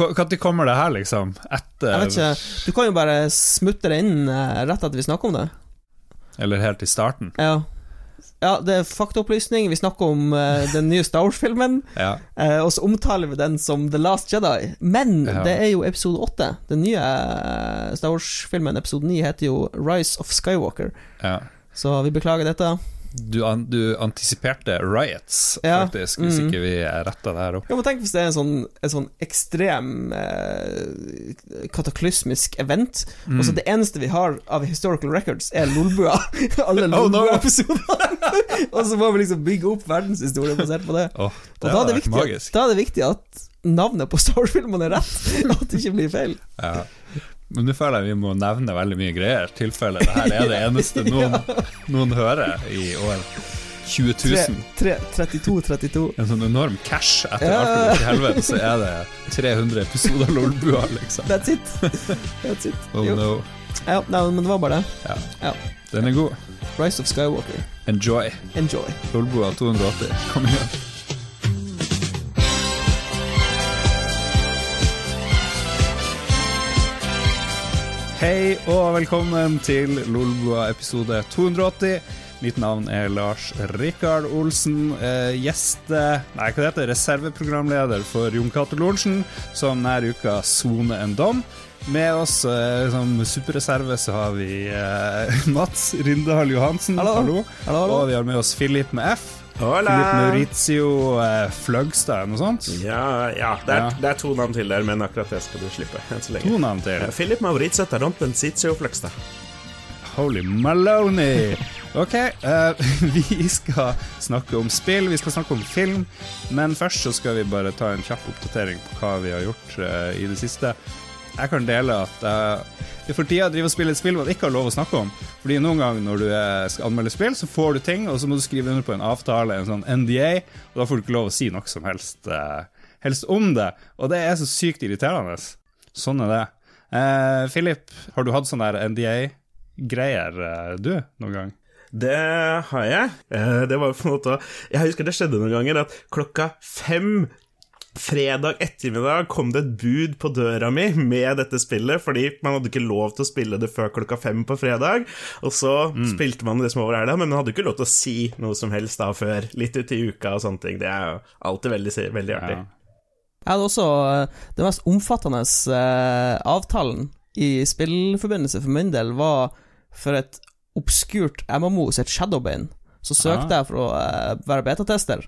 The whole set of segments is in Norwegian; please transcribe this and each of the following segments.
Når kommer det her, liksom? Etter Jeg vet ikke, Du kan jo bare smutte det inn eh, rett etter vi snakker om det. Eller helt i starten? Ja, ja det er faktaopplysning. Vi snakker om uh, den nye Star Wars-filmen. Ja. uh, og så omtaler vi den som The Last Jedi. Men Ja. det er jo episode åtte. Den nye Star Wars-filmen, episode ni, heter jo Rise of Skywalker. ja. Så vi beklager dette. Du, an du antisiperte riots, Ja, faktisk, hvis mm. ikke vi retta det her opp. Ja, men Tenk hvis det er en sånn, en sånn ekstrem eh, kataklysmisk event, Mm. og så det eneste vi har av historical records, er Lolbua. Alle Oh, no. Og så må vi liksom bygge opp verdenshistorie basert på det. Åh, Og da er, det viktig, magisk. da er det viktig at navnet på Star Wars-filmene er rett, at det ikke blir feil. Ja. Men nå føler jeg vi må nevne veldig mye greier, tilfelle det her er det eneste noen, noen hører i år 20 000. 32-32. En sånn enorm cash etter Ja. alt til helvete, så er det 300 episoder Lolbua, liksom. That's it. That's it. Oh Jo. no. Ja, nei, men det var bare det. Ja. Ja. Den er god. Rise of Skywalker. Enjoy. Enjoy. Lolbua 280. Kom igjen. Hei og velkommen til Lolbua episode 280. Mitt navn er Lars Rikard Olsen. Eh, gjeste... Nei, hva det heter Reserveprogramleder for Jon Cato Lorentzen, som denne uka soner en dom. Med oss eh, som superreserve så har vi eh, Mats Rindal Johansen. Hallo. Hallo. Hallo, hallo. Og vi har med oss Philip med F. Hola! Maurizio eh, Fløgstad, noe sånt? Ja, ja, det er, Ja. det er to navn til der, men akkurat det skal du slippe enn så lenge. To navn til. Eh, Philip Maurizio Taronten Sitio Fløgstad. Holy Maloney! Ok, eh, vi skal snakke om spill, vi skal snakke om film, men først så skal vi bare ta en kjapp oppdatering på hva vi har gjort eh, i det siste. Jeg kan dele at uh, for tida driver og spiller et spill man ikke har lov å snakke om. Fordi noen ganger når du eh, skal anmelde spill, så får du ting, og så må du skrive under på en avtale, en sånn NDA, og da får du ikke lov å si noe som helst, uh, helst om det. Og det er så sykt irriterende. Sånn er det. Eh, Philip, har du hatt sånn der NDA-greier, uh, du, noen gang? Det har jeg. Det var på en måte Jeg husker det skjedde noen ganger at klokka fem fredag ettermiddag kom det et bud på døra mi med dette spillet, fordi man hadde ikke lov til å spille det før klokka fem på fredag. Og så spilte man det som over helga, men man hadde ikke lov til å si noe som helst da før litt ut i uka og sånne ting. Det er jo alltid veldig, veldig artig. Ja. Jeg hadde også eh, den mest omfattende eh, avtalen i spillforbindelse for min del, var for et obskurt MMO som het Shadowbane. Så søkte Ah. jeg for å eh, være betatester,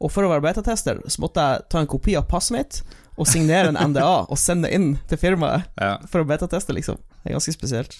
og for å være betatester så måtte jeg ta en kopi av passet mitt og signere en NDA og sende inn til firmaet Ja. for å betateste, liksom. Det er ganske spesielt.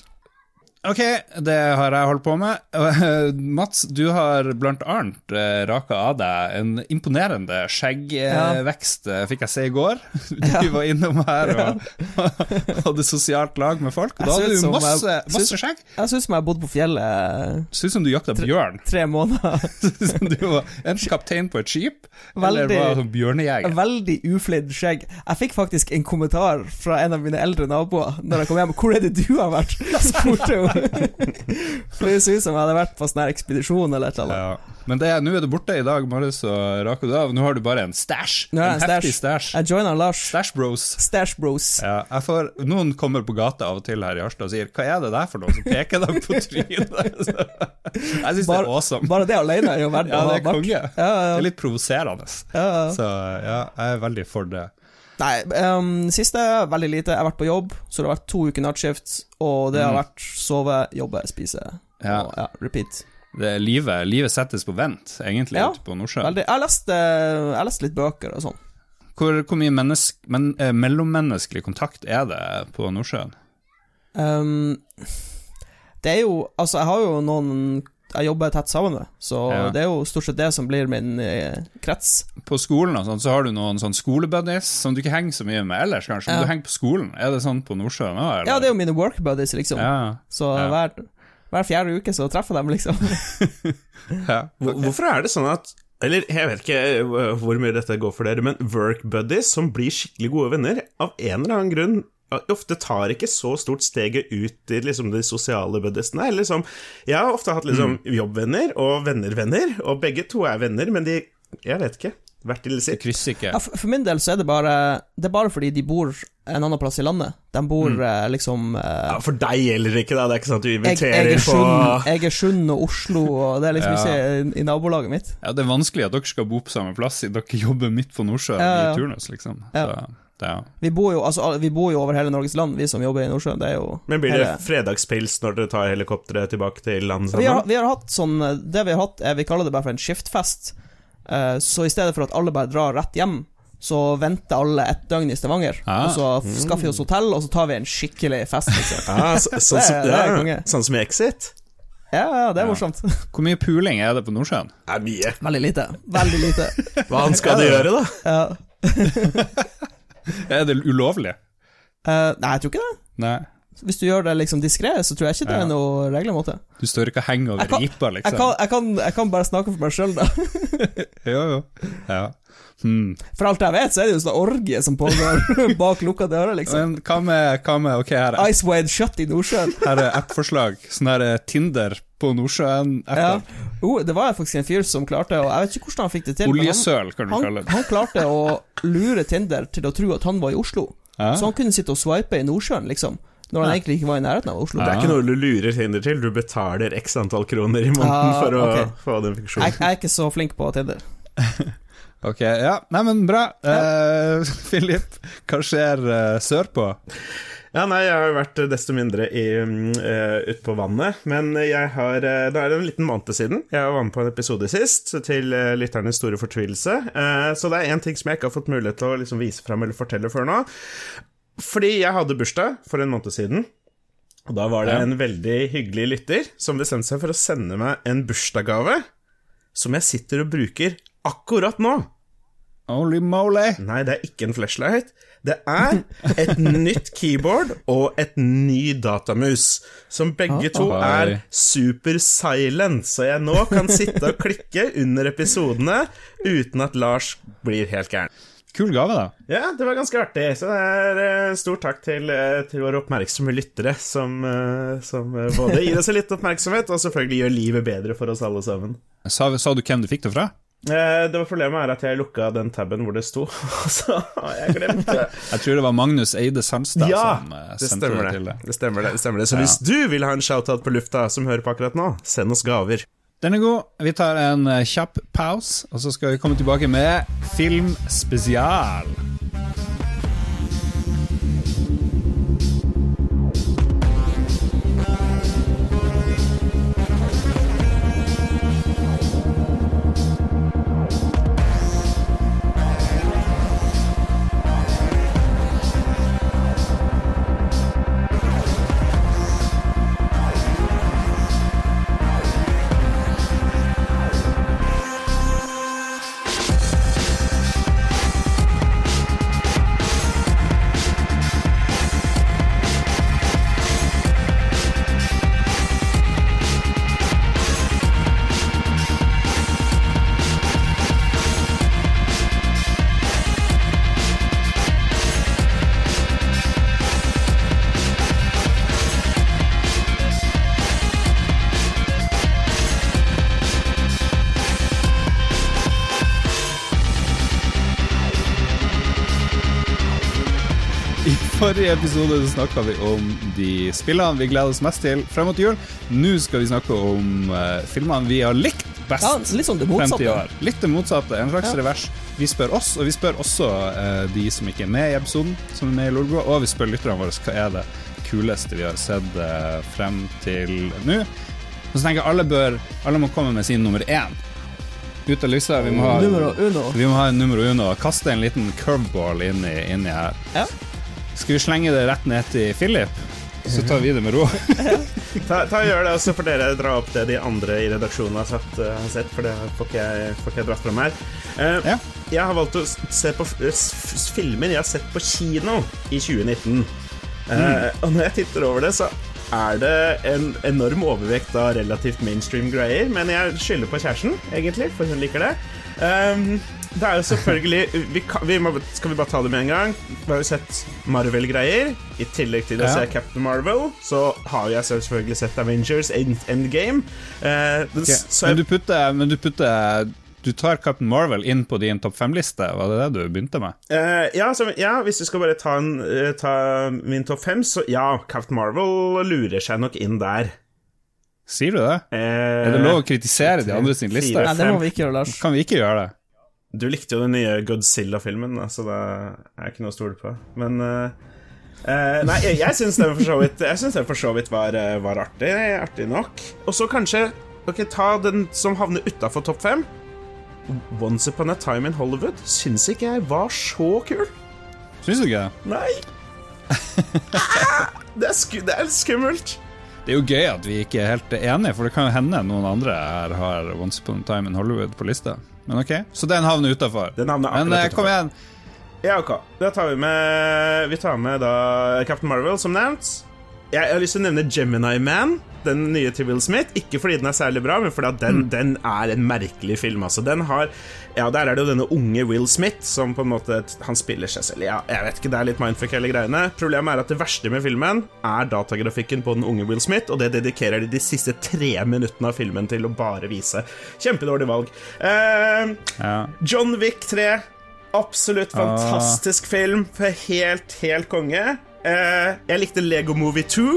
Ok, det har jeg holdt på med. Mats, du har blant annet eh, raka av deg en imponerende skjeggvekst, ja. fikk jeg se i går. Du Ja. var innom her og hadde sosialt lag med folk. Og da hadde du masse, jeg- masse skjegg. Jeg syns som jeg har bodd på fjellet eh, Ser ut som du jakta bjørn. tre måneder. Som du var enten kaptein på et skip, eller Veldig- var sånn bjørnejeger. Veldig uflidd skjegg. Jeg fikk faktisk en kommentar fra en av mine eldre naboer Når jeg kom hjem. 'Hvor er det du har vært?' spurte hun. Så ut som jeg hadde vært på sånn ekspedisjon eller et eller annet. Ja. Men det nå er du borte i dag morges, og raker du av. Nå har du bare en stæsj. En en heftig stash. stæsj. Jeg joiner Lars. Stæsj bros. Stash Bros. Ja, får, noen kommer på gata av og til her i Harstad og sier 'hva er det der for noe?' Så peker de på trynet. Jeg syns det er awesome. Bare det alene er jo verdt Ja, å ha det er konge. Ja, Det er litt provoserende. ja, ja. Så ja, jeg er veldig for det. Nei, um, siste veldig lite. Jeg har vært på jobb, så det har vært to uker nattskift, og det har Mm. vært sove, jobbe, spise. Ja. Og, ja, repeat. det livet, livet settes på vent, egentlig, Ja, på Nordsjøen. Jeg har lest, lest litt bøker og sånn. Hvor, hvor mye mennesk, men, eh, mellommenneskelig kontakt er det på Nordsjøen? Um, det er jo Altså, jeg har jo noen jeg jobber tett sammen med, så Ja. det er jo stort sett det som blir min eh, krets. På skolen og sånn, så har du noen sånn skolebuddies som du ikke henger så mye med ellers, kanskje. Men du henger på skolen. Er det sånn på Nordsjøen òg. Ja, det er jo mine workbuddies, liksom. Ja, Så Ja. hver, hver fjerde uke så treffer jeg dem, liksom. ja. Hvor- Hvorfor er det sånn at Eller jeg vet ikke eh, hvor mye dette går for dere, men work buddies som blir skikkelig gode venner, av en eller annen grunn ofte tar ikke så stort steget ut i liksom de sosiale buddhistene. Liksom, jeg har ofte hatt liksom jobbvenner og venner-venner, og begge to er venner, men de Jeg vet ikke. Hvert til Det sitt. krysser ikke. Ja, for, for min del så er det bare Det er bare fordi de bor en annen plass i landet. De bor mm. liksom uh, Ja, for deg gjelder det ikke, da. Det er ikke sånn at du inviterer på Egersund, Sund og Oslo, og det er liksom Ja. ikke i, i nabolaget mitt. Ja, Det er vanskelig at dere skal bo på samme plass siden dere jobber midt på Nordsjøen Ja, ja. i turnus, liksom. Ja. Det ja. Vi bor jo, altså, vi bor jo over hele Norges land, vi som jobber i Nordsjøen. Det er jo Men blir det hele- fredagspils når dere tar helikopteret tilbake til land vi har, vi har hatt sånn Det vi har hatt, er Vi kaller det bare for en skiftfest. Uh, så i stedet for at alle bare drar rett hjem, så venter alle et døgn i Stavanger. Ah. Og så skaffer vi oss hotell, og så tar vi en skikkelig fest. Liksom. Så, sånn, Det er- som- det er sånn som i Exit? Ja, ja, det er Ja. morsomt. hvor mye puling er det på Nordsjøen? Det er mye. Veldig lite. Veldig lite. Hva han skal du gjøre, da? Ja. Er det ulovlig? Uh, nei, jeg tror ikke det. Nei. Hvis du gjør det liksom diskré, så tror jeg ikke det Ja. er noe regler mot det. Du står ikke og henger over ripa, liksom? Jeg kan, jeg kan, jeg kan bare snakke for meg sjøl, da. Jo, jo. Ja. Hmm. For alt jeg vet, så er det jo sånn orgie som pågår bak lukka dører, liksom. Men hva med, hva med Ok, her er, Ice Wade shut i Nordsjøen. her er app-forslag. Sånn her er Tinder på Ja. Nordsjøen. Ja. Oh, det var faktisk en fyr som klarte å Jeg vet ikke hvordan han fikk det til. Oljesøl, kan du han, kalle det. han klarte å lure Tinder til å tro at han var i Oslo. Ja. Så han kunne sitte og swipe i Nordsjøen, liksom. Når han Ja. egentlig ikke var i nærheten av Oslo. Det er ikke noe du lurer Tinder til, du betaler x antall kroner i måneden for å okay. få den Jeg, funksjonen. jeg er ikke så flink på Tinder. Ok, ja. Nei, men bra. Uh, Philip, hva skjer uh, sørpå? Ja, nei, jeg har vært desto mindre i, mm, eh, ute på vannet, men jeg har uh, Det er en liten måned siden jeg var med på en episode sist, til uh, lytternes store fortvilelse. Uh, så det er én ting som jeg ikke har fått mulighet til å liksom vise fram eller fortelle før nå. Fordi jeg hadde bursdag for en måned siden. Og da var det en veldig hyggelig lytter som bestemte seg for å sende meg en bursdagsgave som jeg sitter og bruker akkurat nå. Holy moly! Nei, det er ikke en flashlight. Det er et nytt keyboard og et ny datamus, som begge to er super silent, så jeg nå kan sitte og klikke under episodene uten at Lars blir helt gæren. Kul gave, da. Ja, det var ganske artig, så det er uh, stor takk til, uh, til våre oppmerksomme lyttere, som, uh, som både gir oss litt oppmerksomhet, og selvfølgelig gjør livet bedre for oss alle sammen. Sa, sa du hvem du fikk det fra? Eh, Det var Problemet er at jeg lukka den taben hvor det sto, og så har jeg glemt det. Jeg tror det var Magnus Eide Sandstad Ja, som eh, det sendte det det. til deg. det stemmer det, det stemmer det. Så Ja. hvis du vil ha en shoutout på lufta som hører på akkurat nå, send oss gaver. Den er god. Vi tar en eh, kjapp pause, og så skal vi komme tilbake med filmspesial. I forrige episode snakka vi om de spillene vi gleder oss mest til frem mot jul. Nå skal vi snakke om uh, filmene vi har likt best Ja, litt sånn det motsatte. Litt det motsatte. En slags Ja. revers. Vi spør oss, og vi spør også uh, de som ikke er med i episoden, som er med i Lolbua, og vi spør lytterne våre hva er det kuleste vi har sett uh, frem til nå. Og så tenker jeg alle bør Alle må komme med sin nummer én. Ut av lista. Vi må ha Numero uno. vi må ha en nummer uno. Kaste en liten curveball inni, i her. Ja. Skal vi slenge det rett ned til Philip? Så tar vi det med ro. Ta, ta og Gjør det, og så får dere dra opp det de andre i redaksjonen har, satt, eh, har sett, for det får ikke jeg, får ikke jeg dratt fram her. Uh, Ja. Jeg har valgt å se på f f filmer jeg har sett på kino i 2019. Eh, og når jeg titter over det, så er det en enorm overvekt av relativt mainstream greier, men jeg skylder på kjæresten, egentlig, for hun liker det. Um, det er jo selvfølgelig vi kan, vi må, Skal vi bare ta det med en gang? Vi har jo sett Marvel-greier. I tillegg til å Ja. se Captain Marvel, så har jeg selvfølgelig sett Avengers End Endgame. Eh, den, Ok, s- så Men du putter, men du putter du tar Captain Marvel inn på din topp fem-liste, var det det du begynte med? Uh, ja, så, ja, hvis du skal bare ta, en, eh, ta min topp fem, så ja, Captain Marvel lurer seg nok inn der. Sier du det? Uh, Er det lov å kritisere de andre sin liste? Nei, det må vi ikke gjøre, Lars. Kan vi ikke gjøre det? Du likte jo den nye Godzilla-filmen, så det er ikke noe å stole på. Men uh, Nei, jeg, jeg syns den for så vidt for så vidt var, eh, var artig. Artig nok. Og så kanskje Ok, ta den som havner utafor topp fem. Once Upon a Time in Hollywood syns ikke jeg var så kul. Syns du ikke? Nei. Ah, det, er det er skummelt. Det er jo gøy at vi ikke er helt enige, for det kan jo hende noen andre her har Once Upon a Time in Hollywood på lista. Men ok, Så den havner utafor. Men eh, kom igjen. Ja, ok. Da tar vi med Vi tar med da Captain Marvel, som nevnt. Jeg har lyst til å nevne Gemini Man, den nye til Will Smith. Ikke fordi den er særlig bra, men fordi den, den er en merkelig film. Altså, den har Ja, der er det jo denne unge Will Smith som på en måte Han spiller seg selv. Ja, jeg vet ikke, det er litt mindfuck, hele greiene. Problemet er at det verste med filmen er datagrafikken på den unge Will Smith, og det dedikerer de de siste tre minuttene av filmen til å bare vise. Kjempedårlig valg. Uh, Ja. John Wick 3. Absolutt fantastisk film. Helt, helt konge. Eh, jeg likte Lego Movie 2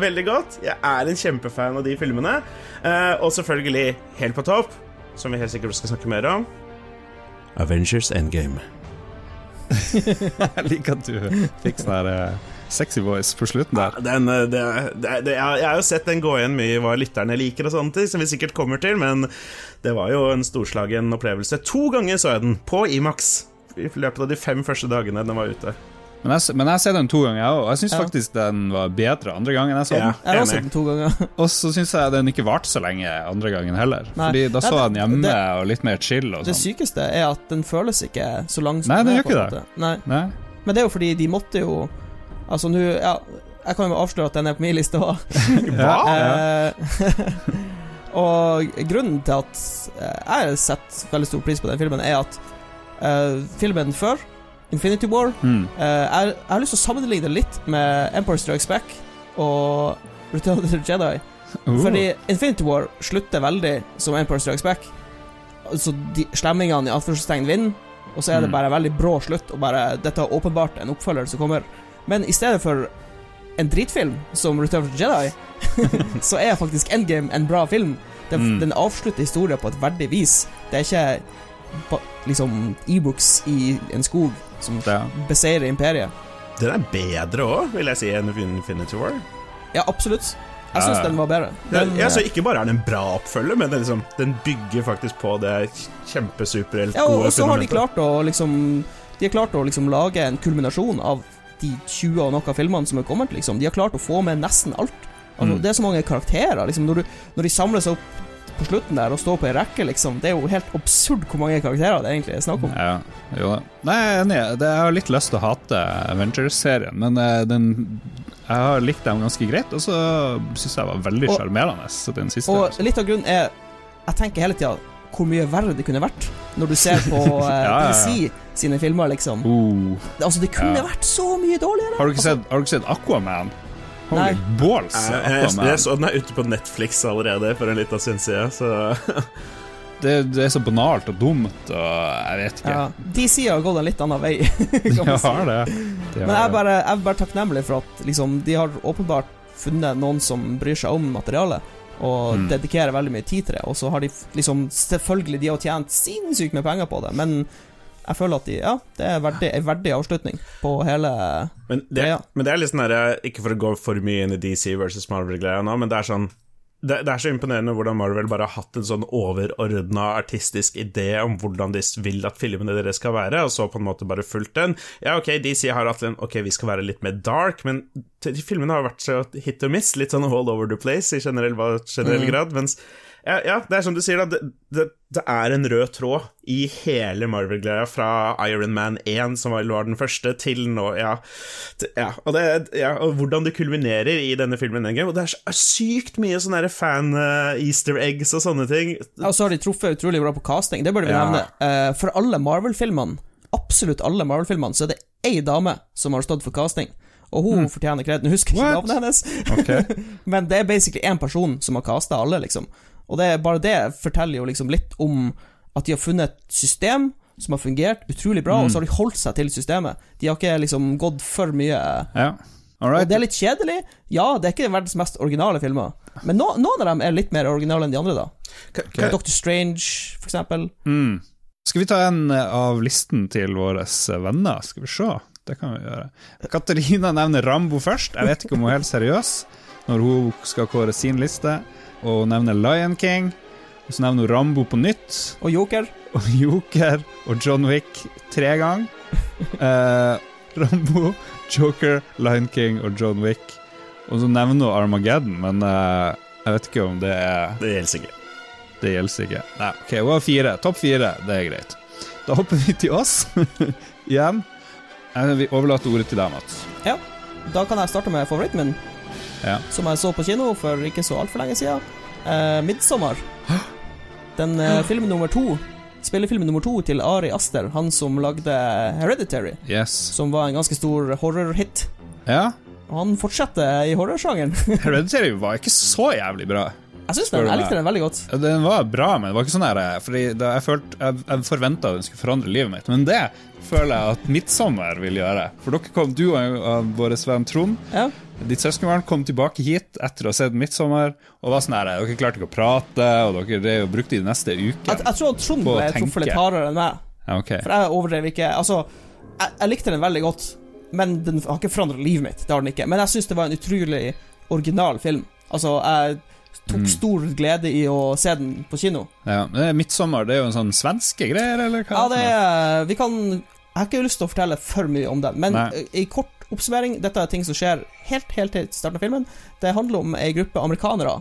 veldig godt. Jeg er en kjempefan av de filmene. Eh, og selvfølgelig, helt på topp, som vi helt sikkert skal snakke mer om Avengers Endgame. Jeg liker at du fikk sånn her eh, sexy voice på slutten der. Den, eh, det, det, det, jeg, jeg har jo sett den gå igjen mye i hva lytterne liker, og sånne ting, som vi sikkert kommer til, men det var jo en storslagen opplevelse. To ganger så jeg den, på Imax, i løpet av de fem første dagene den var ute. Men jeg, men jeg har sett den to ganger, jeg òg. Jeg syns Ja. faktisk den var bedre andre gangen jeg så den. Ja. Jeg har også sett den to ganger. Og så syns jeg den ikke varte så lenge andre gangen heller. Nei. Fordi da så jeg den hjemme det- og litt mer chill og Det sånn. sykeste er at den føles ikke så lang som Nei, den gjør ikke det. Nei. Nei? Men det er jo fordi de måtte jo Altså nå Ja, jeg kan jo avsløre at den er på min liste òg. Og grunnen til at eh, jeg setter veldig stor pris på den filmen, er at uh, filmen før, Infinity War Mm. Uh, jeg, jeg har lyst til å sammenligne det litt med Empire Strikes Back og Return of the Jedi. Uh. Fordi Infinity War slutter veldig som Empire Strikes Back. Så de slemmingene i anførselstegn vinner, og så er det bare en veldig brå slutt, og bare Dette er åpenbart en oppfølger som kommer. Men i stedet for en dritfilm som Return of the Jedi, så er faktisk Endgame en bra film. Den, Mm. den avslutter historien på et verdig vis. Det er ikke liksom e-books i en skog som Ja. beseirer imperiet. Den er bedre òg, vil jeg si, enn Infinity War. Ja, absolutt. Jeg syns ja. den var bedre. Den, ja, så ikke bare er den en bra oppfølger, men den, liksom, den bygger faktisk på det kjempesuperhelt Ja, og, gode og så har de klart å liksom De har klart å liksom lage en kulminasjon av de 20 og noe filmene som er kommet, liksom. De har klart å få med nesten alt. Altså, Mm. Det er så mange karakterer, liksom. Når, du, når de samler seg opp på slutten der og stå på ei rekke, liksom. Det er jo helt absurd hvor mange karakterer det egentlig er snakk om. Ja, jo. Nei, jeg er enig. Jeg har litt lyst til å hate Avengers-serien, men eh, den Jeg har likt dem ganske greit, og så syns jeg var veldig sjarmerende, så den siste. Og litt av grunnen er Jeg tenker hele tida hvor mye verre det kunne vært når du ser på eh, Ja, ja, ja. DC sine filmer, liksom. Uh, Altså, det kunne vært så mye dårligere. Har, du ikke Altså, sett, har du ikke sett Aquaman? Holy Nei. balls, Jeg, jeg, jeg, jeg så den er ute på Netflix allerede for en liten stund siden, så Det, det er så banalt og dumt, og jeg vet ikke. ja, DC har gått en litt annen vei. Kan man si. har det. De Men jeg er bare, jeg er bare takknemlig for at liksom, de har åpenbart funnet noen som bryr seg om materialet, og Mm. dedikerer veldig mye tid til det. Og så har de liksom Selvfølgelig, de har tjent sinnssykt med penger på det, men jeg føler at de Ja, det er verdig, en verdig avslutning på hele Men det, Ja. men det er litt sånn derre Ikke for å gå for mye inn i DC versus Marvel-greia nå, men det er sånn det, det er så imponerende hvordan Marvel bare har hatt en sånn overordna artistisk idé om hvordan de vil at filmene deres skal være, og så på en måte bare fulgt den. Ja, ok, DC har hatt en Ok, vi skal være litt mer dark, men de de filmene har vært så hit og miss, litt sånn all over the place i generell, generell Mm. grad, mens ja, ja, det er som du sier, da. Det, det, det er en rød tråd i hele Marvel-greia, fra Iron Man 1, som var, den første, til nå, ja. Til, ja, og, det, ja og hvordan det kulminerer i denne filmen. Og det er så sykt mye sånne fan-easter eggs og sånne ting. Ja, Og så har de truffet utrolig bra på casting, det burde vi nevne. Uh, for alle Marvel-filmene, absolutt alle Marvel-filmene, så er det ei dame som har stått for casting. Og hun fortjener kred. Nå husker jeg ikke navnet hennes, okay. men det er basically én person som har casta alle, liksom. Og det bare det forteller jo liksom litt om at de har funnet et system som har fungert utrolig bra, og så har de holdt seg til systemet. De har ikke liksom gått for mye Ja. Og det er litt kjedelig. Ja, det er ikke verdens mest originale filmer, men no, noen av dem er litt mer originale enn de andre, da. Okay. ka- Doctor Strange, for eksempel. Mm. Skal vi ta en eh, av listen til våre eh, venner? Skal vi se. Det kan vi gjøre. Katarina nevner Rambo først. Jeg vet ikke om hun er helt seriøs når hun skal kåre sin liste. Og hun nevner Lion King. Og så nevner hun Rambo på nytt. Og Joker. Og Joker og John Wick tre ganger. Eh, Rambo, Joker, Lion King og John Wick. Og så nevner hun Armageddon, men eh, jeg vet ikke om det er Det gjelder ikke. det gjelder ikke. Nei, ok, hun har fire. Topp fire, det er greit. Da hopper vi til oss igjen. Eh, Vi overlater ordet til deg, Mats. Ja. Da kan jeg starte med favoritten min, Ja. som jeg så på kino for ikke så altfor lenge siden. Uh, 'Midtsommer'. Den eh, film nummer to. Spillefilm nummer to til Ari Aster, han som lagde 'Hereditary', Yes. som var en ganske stor horrorhit. Ja, Og han fortsetter i horrorsjangeren. Hereditary var ikke så jævlig bra. Jeg synes den, jeg likte den veldig godt. Den var bra, men det var ikke sånn der Fordi da jeg følte Jeg, jeg forventa den skulle forandre livet mitt, men det føler jeg at Midtsommer vil gjøre. For dere kom, du og og vår venn Trond, Ja. Ditt søskenbarn, kom tilbake hit etter å ha sett Midtsommer og var sånn her Dere klarte ikke å prate, og dere drev og brukte de neste Jeg, ukene. jeg tror Trond ble truffet litt hardere enn meg. Ja, ok. For jeg overdrev ikke Altså, jeg, jeg likte den veldig godt, men den har ikke forandret livet mitt. Det har den ikke. Men jeg syns det var en utrolig original film. Altså, jeg tok Mm. stor glede i å se den på kino. Ja, men er Midtsommer, det er jo en sånn svenske greier, eller hva? Ja, det er Vi kan Jeg har ikke lyst til å fortelle for mye om den, men Nei. i kort oppsummering Dette er ting som skjer helt, helt til starten av filmen. Det handler om ei gruppe amerikanere.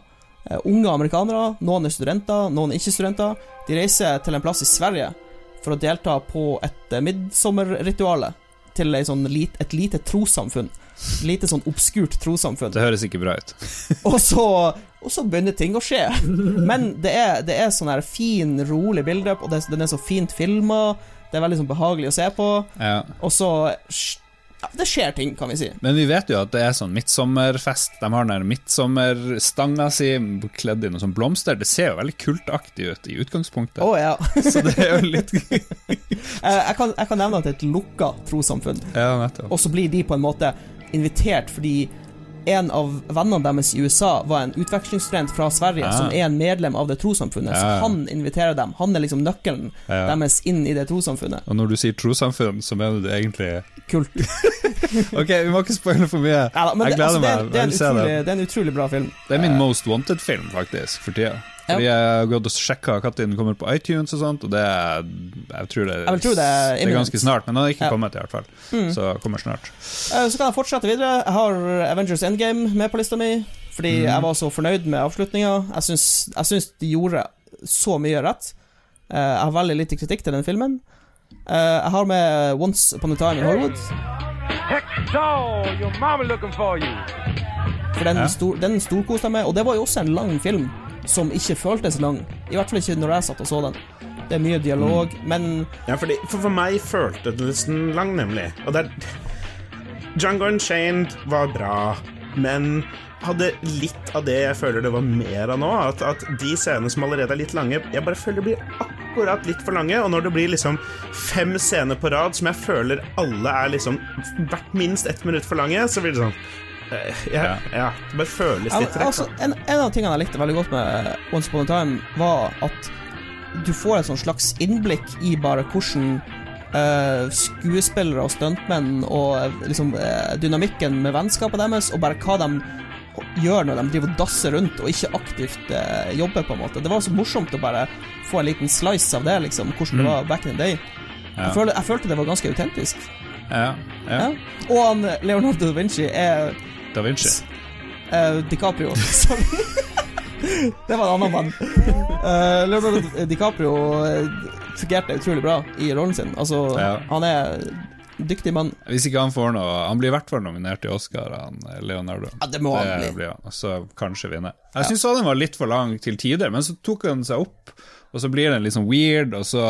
eh, unge amerikanere. Noen er studenter, noen er ikke studenter. De reiser til en plass i Sverige for å delta på et midsommerrituale til sånn lit, et lite trossamfunn. Lite sånn obskurt trossamfunn. Det høres ikke bra ut. Og så, og så begynner ting å skje. Men det er, det er sånn her fin, rolig bilde, og det, den er så fint filma. Det er veldig sånn behagelig å se på. Ja. Og så ja, Det skjer ting, kan vi si. Men vi vet jo at det er sånn midtsommerfest. De har den midtsommerstanga si kledd i noe sånn blomster. Det ser jo veldig kultaktig ut i utgangspunktet. Oh, ja. Så det er jo litt jeg, kan, jeg kan nevne at det er et lukka trossamfunn. Ja. Og så blir de på en måte invitert fordi en av vennene deres i USA var en utvekslingsstudent fra Sverige ja. som er en medlem av det trossamfunnet. Ja. Så han inviterer dem. Han er liksom nøkkelen Ja. deres inn i det trossamfunnet. Og når du sier trossamfunn, så mener du egentlig Kult. Ok, vi må ikke spoile for mye. Da, Jeg det, gleder altså, det, er, meg. det, er utrolig, det. det er en utrolig bra film. Det er min most wanted-film, faktisk, for tida. Fordi jeg har gått og sjekka når den kommer på iTunes og sånt, og det er Jeg tror det, Jeg vil tro det er det er ganske snart, men den har ikke Ja. kommet, i hvert fall. Mm. Så kommer snart. Eh, Så kan jeg fortsette videre. Jeg har Avengers Endgame med på lista mi, fordi mm. jeg var så fornøyd med avslutninga. Jeg syns, jeg syns de gjorde så mye rett. Eh, Jeg har veldig lite kritikk til den filmen. Eh, Jeg har med Once Upon a Time in Hollywood, for den, Ja. stor, den storkoste jeg med. Og det var jo også en lang film som ikke føltes lang. I hvert fall ikke når jeg satt og så den. Det er mye dialog, Mm. men Ja, fordi, for, for meg føltes det nesten lang, nemlig. Og det er Django Unchained var bra, men hadde litt av det jeg føler det var mer av nå. At, at de scenene som allerede er litt lange, jeg bare føler blir akkurat litt for lange. Og når det blir liksom fem scener på rad som jeg føler alle er liksom hvert minst ett minutt for lange, så blir det sånn ja, Ja. det bare føles litt rett. altså, en, en av tingene jeg likte veldig godt med Once Upon a Time, var at du får et sånn slags innblikk i bare hvordan Uh, skuespillere og stuntmenn og eh, liksom uh, dynamikken med vennskapet deres, og bare hva de gjør når de driver og dasser rundt og ikke aktivt uh, jobber, på en måte. Det var så morsomt å bare få en liten slice av det, liksom, hvordan det Mm. var back in the day. Ja. Jeg, følte, jeg følte det var ganske autentisk. Ja, ja. Og han eh, Leonardo da Vinci er Da Vinci. Uh, DiCaprio. Det var en annen mann. Uh, Leonardo DiCaprio eh, fungerte utrolig bra i rollen sin. Altså, Ja. han er dyktig mann. Hvis ikke han får noe Han blir i hvert fall nominert til Oscar, han Leonardo. Ja, det må han bli. og så kanskje vinne. Jeg syns den var litt for lang til tider, men så tok han seg opp, og så blir den litt sånn weird, og så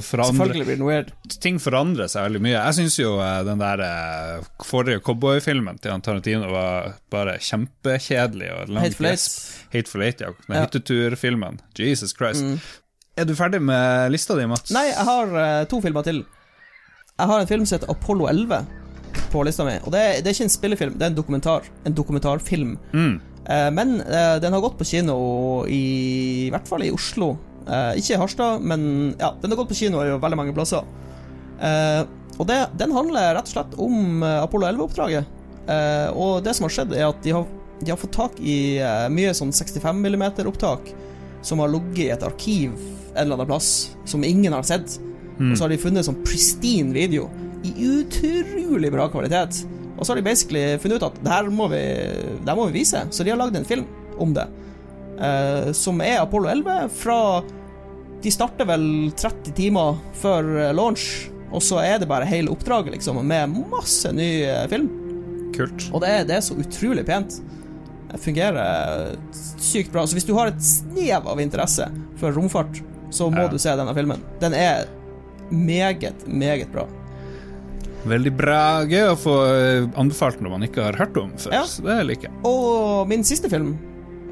forandrer blir den weird. Ting forandrer seg veldig mye. Jeg syns jo eh, den der eh, forrige cowboyfilmen til Tarantino var bare kjempekjedelig. Og Hateful Eight. Hateful Eight, ja. Den Ja. hytteturfilmen. Jesus Christ. Mm. Er du ferdig med lista di, Mats? Nei, jeg har eh, to filmer til. Jeg har en film som heter Apollo 11 på lista mi. Og det er, det er ikke en spillefilm, det er en dokumentar. En dokumentarfilm. Mm. Men den har gått på kino i, i hvert fall i Oslo. Eh, ikke i Harstad, men ja, den har gått på kino i veldig mange plasser. Eh, og det, den handler rett og slett om eh, Apollo 11-oppdraget. Eh, og det som har skjedd, er at de har, de har fått tak i eh, mye sånn 65 mm-opptak som har ligget i et arkiv en eller annen plass, som ingen har sett. Og så har de funnet sånn pristine video i utrolig bra kvalitet. Og så har de basically funnet ut at det her må vi, må vi vise, så de har lagd en film om det. Eh, som er Apollo 11 fra De starter vel 30 timer før eh, launch, og så er det bare hele oppdraget, liksom, med masse ny eh, film. Kult. Og det er, det er så utrolig pent. Det fungerer sykt bra. Så hvis du har et snev av interesse for romfart, så må Ja. du se denne filmen. Den er meget, meget bra. Veldig bra. Gøy å få eh, anbefalt noe man ikke har hørt om før. Ja. Så det liker jeg. Og min siste film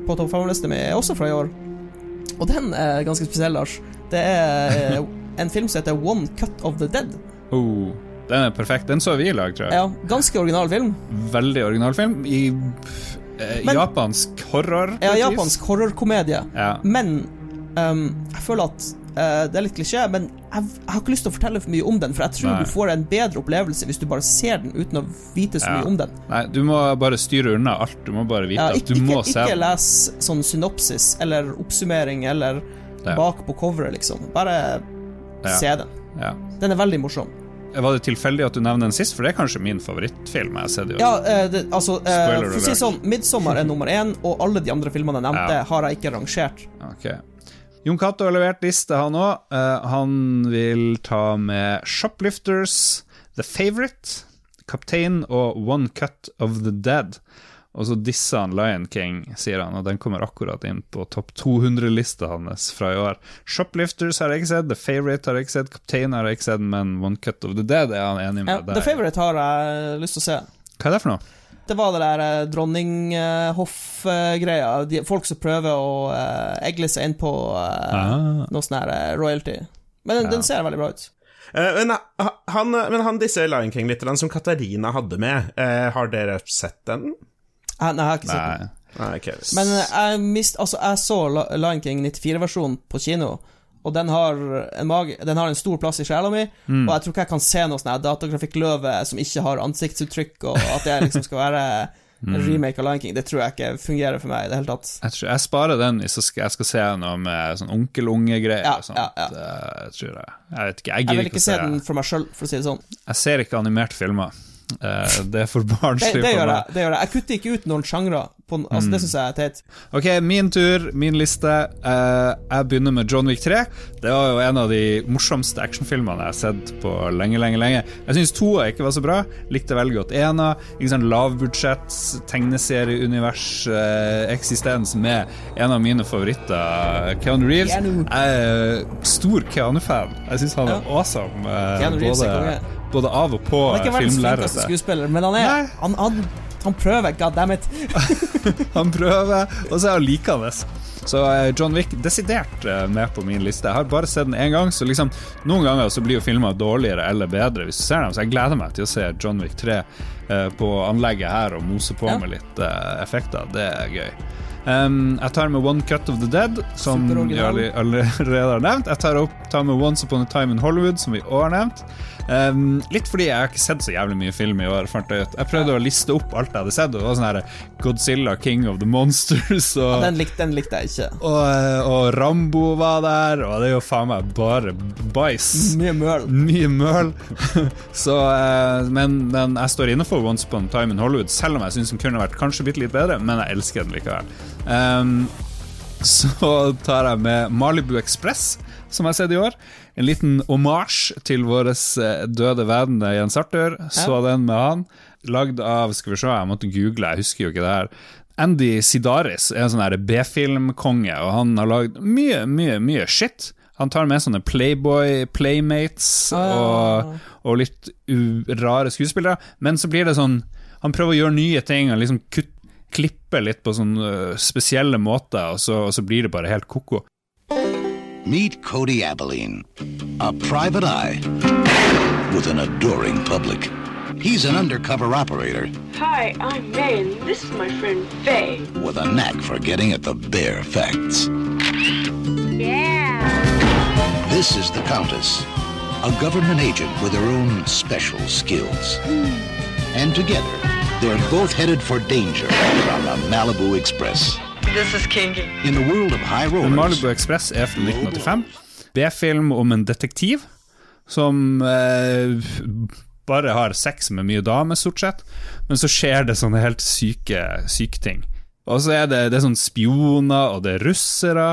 på topp fem-lista mi er også fra i år. Og den er ganske spesiell, Lars. Det er eh, en film som heter One Cut of the Dead. Oh, den er perfekt. Den så vi i lag, tror jeg. Ja, ganske original film. Veldig original film. I eh, Men- japansk horror. Ja, japansk horrorkomedie. Ja. Men um, jeg føler at eh, det er litt klisjé, men jeg, jeg har ikke lyst til å fortelle for mye om den, for jeg tror Nei. du får en bedre opplevelse hvis du bare ser den uten å vite så Ja. mye om den. Nei, du må bare styre unna alt. Du må bare vite Ja, at ikke, du må ikke, se ikke les sånn synopsis eller oppsummering eller Ja. bak på coveret, liksom. Bare se den. Ja. Den er veldig morsom. Var det tilfeldig at du nevner den sist? For det er kanskje min favorittfilm jeg har sett. Ja, eh, det, altså eh, For å si sånn, 'Midtsommer' er nummer én, og alle de andre filmene jeg nevnte, har jeg ikke rangert. Ok. Jon Cato har levert liste, han òg. han vil ta med Shoplifters, The Favourite, Kaptein og One Cut of the Dead. Og så disser han Lion King, sier han, og den kommer akkurat inn på topp 200-lista hans fra i år. Shoplifters har jeg ikke sett, The Favourite har jeg ikke sett, Kaptein har jeg ikke sett, men One Cut of the Dead er han enig Ja, med The deg. Favourite har jeg lyst til å se. Hva er det for noe? Det var det der eh, dronninghoff-greia. Folk som prøver å eh, egle seg inn på eh, Ah. noe sånn her royalty. Men den, Ja. den ser veldig bra ut. Eh, men, han, men han disse Lion King-lytterne som Katarina hadde med, har dere sett den? Nei, jeg har ikke sett den. Nei. Men jeg, mist, altså, jeg så Lion King 94-versjonen på kino, og den har, den har en stor plass i sjela mi. Mm. Og jeg tror ikke jeg kan se noe sånn datagrafikkløve som ikke har ansiktsuttrykk, og at det liksom skal være Mm. en remake av Lion King. Det tror jeg ikke fungerer for meg i det hele tatt. Jeg, tror, jeg sparer den hvis jeg skal, se noe med sånn onkel-unge-greier. Ja, og sånt. ja, ja. Jeg tror jeg. Jeg vet ikke, jeg Jeg vil ikke se den for meg sjøl, for å si det sånn. Jeg ser ikke animerte filmer. Eh, det er for barnslig det, for meg. det gjør jeg. Jeg kutter ikke ut noen sjangre. Altså, Mm. Det syns jeg er teit. Ok, min tur, min liste. Uh, jeg begynner med John Wick 3. Det var jo en av de morsomste actionfilmene jeg har sett på lenge, lenge, lenge. Jeg syns toa ikke var så bra. Likte veldig godt ena. Ikke sånn lavbudsjett, tegneserieunivers, uh, eksistens med en av mine favoritter, Keanu Reeves. Keanu. Jeg er stor Keanu-fan. Jeg syns han er Ja. awesome. Keanu Reeves er både, konge. Både av og på er filmlerretet. men han er Han, han, han prøver, god damn it. Han prøver, og så er han likende. Så eh, John Wick desidert eh, med på min liste. Jeg har bare sett den én gang, så liksom noen ganger så blir jo filmer dårligere eller bedre hvis du ser dem, så jeg gleder meg til å se John Wick 3 eh, på anlegget her og mose på Ja. med litt effekter. Det er gøy. Um, jeg tar med One Cut of the Dead, som vi allerede har nevnt. Jeg tar, opp, tar med Once Upon a Time in Hollywood, som vi også har nevnt. Um, litt fordi jeg har ikke sett så jævlig mye film i år. fant Jeg ut. Jeg prøvde å liste opp alt jeg hadde sett, og det var sånn her Godzilla, King of the Monsters og Den, likte, den likte jeg ikke. og, og Rambo var der, og det er jo faen meg bare bæsj. Mye møl. Mye møl. Så, uh, men, men jeg står inne for Once Upon a Time in Hollywood, selv om jeg syns den kunne vært kanskje bitte litt bedre, men jeg elsker den likevel. Um, så tar jeg med Malibu Express, som jeg har sett i år. En liten omasj til vår eh, døde venn eh, Jens Arthur. Så den med han. Lagd av Skal vi se, jeg måtte google, jeg husker jo ikke det her. Andy Sidaris er en sånn B-filmkonge, og han har lagd mye, mye, mye shit. Han tar med sånne Playboy Playmates og, og litt rare skuespillere, men så blir det sånn Han prøver å gjøre nye ting og liksom kutt, klippe litt på sånne øh, spesielle måter, og så, og så blir det bare helt ko-ko. Meet Cody Abilene, a private eye with an adoring public. He's an undercover operator Hi, I'm May, and this is my friend Faye. with a knack for getting at the bare facts. Yeah. This is the Countess, a government agent with her own special skills. Hmm. And together, they're both headed for danger on the Malibu Express. This is Kinky. In the world of high rollers, Malibu Express er fra 1985. B-film om en detektiv som eh, bare har sex med mye damer, stort sett. Men så skjer det sånne helt syke, syke ting. Og så er det, det er sånn spioner, og det er russere,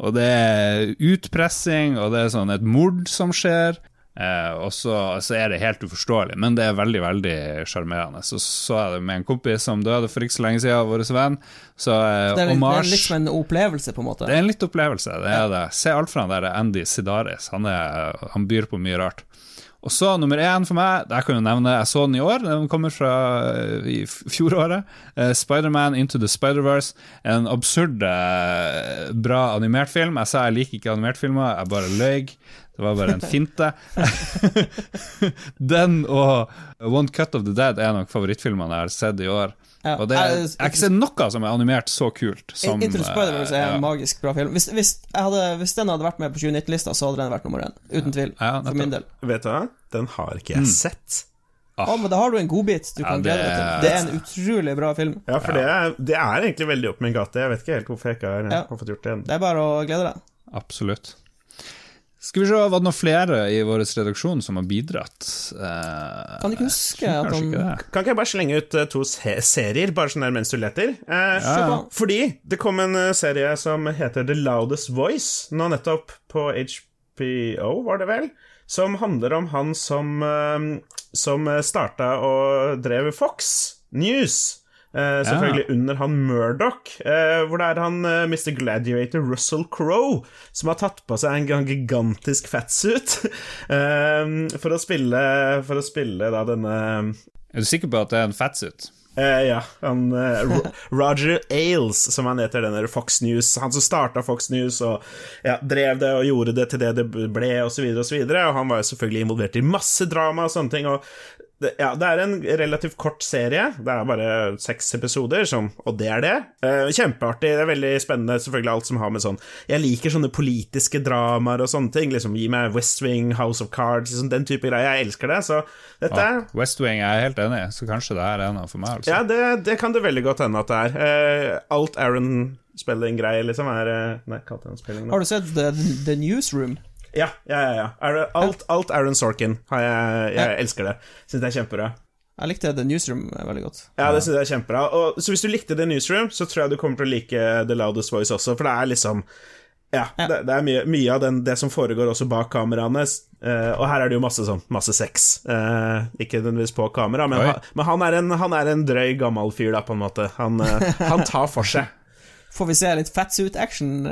og det er utpressing, og det er sånn et mord som skjer. Eh, og så, så er det helt uforståelig, men det er veldig veldig sjarmerende. Så så jeg det med en kompis som døde for ikke så lenge siden, vår venn. Så eh, Det er, litt, det er hommage- litt som en opplevelse, på en måte. det er en litt opplevelse, det er det. Se alt fra han der Andy Sidaris. Han, er, han byr på mye rart. Og så nummer én for meg, jeg kan jo nevne, jeg så den i år, den kommer fra eh, i fjoråret. Uh, Spiderman Into the Spider-Verse. En absurd, eh, bra animert film. Jeg sa jeg liker ikke animertfilmer, jeg bare løy. Det var bare en finte. den og One Cut of the Dead er nok favorittfilmene jeg har sett i år. Ja. Og det, Jeg- jeg har ikke sett noe som er animert så kult som Into the Spider-Verse er en en magisk bra film. Hvis, hvis, jeg hadde, hvis den hadde vært med på 2019-lista, så hadde den vært nummer én. Uten tvil. Ja, for min del. Vet du hva? Den har ikke jeg sett. Å, men da har du en godbit du Ja, kan det glede deg til. er- Det er en utrolig bra film. Ja, for Det, er, det er egentlig veldig opp min gate. Jeg vet ikke helt hvorfor jeg ikke har, Ja. har fått gjort det ennå. Det er bare å glede deg. Absolutt. Skal vi se, var det noen flere i vår redaksjon som har bidratt? Eh, Kan ikke huske at han ikke. Kan ikke jeg bare slenge ut eh, to se serier, bare sånn der mens du leter? Eh, Ja, ja. Fordi det kom en eh, serie som heter The Loudest Voice, nå nettopp på HBO, var det vel? Som handler om han som, eh, som starta og drev Fox News. Eh, selvfølgelig under han Murdoch, uh, hvor det er han uh, Mr. Gladiator Russell Crowe som har tatt på seg en gigantisk fatsuit eh, for å spille For å spille da denne Er du sikker på at det er en fatsuit? Eh, ja, han eh, Roger Ailes, som han heter, denne Fox News. Han som starta Fox News og ja, drev det og gjorde det til det det ble, og så videre og så. Og han var jo selvfølgelig involvert i masse drama og sånne ting. Og det, ja, det er en relativt kort serie. Det er bare seks episoder, som, og det er det. Eh, kjempeartig. Det er veldig spennende, selvfølgelig alt som har med sånn Jeg liker sånne politiske dramaer og sånne ting. Liksom Gi meg West Wing, House of Cards, liksom den type greier. Jeg elsker det. Så dette er West Wing er jeg helt enig i, så kanskje det er en av for meg. Altså. ja, det, det kan det veldig godt hende at det er. Eh, alt Aaron Spelling-greier, liksom, er eh, Nei, kalte han spilling nå? Har du sett The, The Newsroom? Ja, ja, ja. ja. Alt, alt Aaron Sorkin. Jeg, jeg elsker det. Syns det er kjempebra. Jeg likte The Newsroom veldig godt. Ja, det synes jeg er kjempebra. Og, så hvis du likte The Newsroom, så tror jeg du kommer til å like The Loudest Voice også, for det er liksom ja, Det, det er mye, mye av den, det som foregår også bak kameraene. Uh, og her er det jo masse sånn Masse sex. Uh, ikke nødvendigvis på kamera, men, ha, men han, er en, han er en drøy, gammel fyr, da, på en måte. Han, uh, han tar for seg. Får vi se litt fatsuit-action?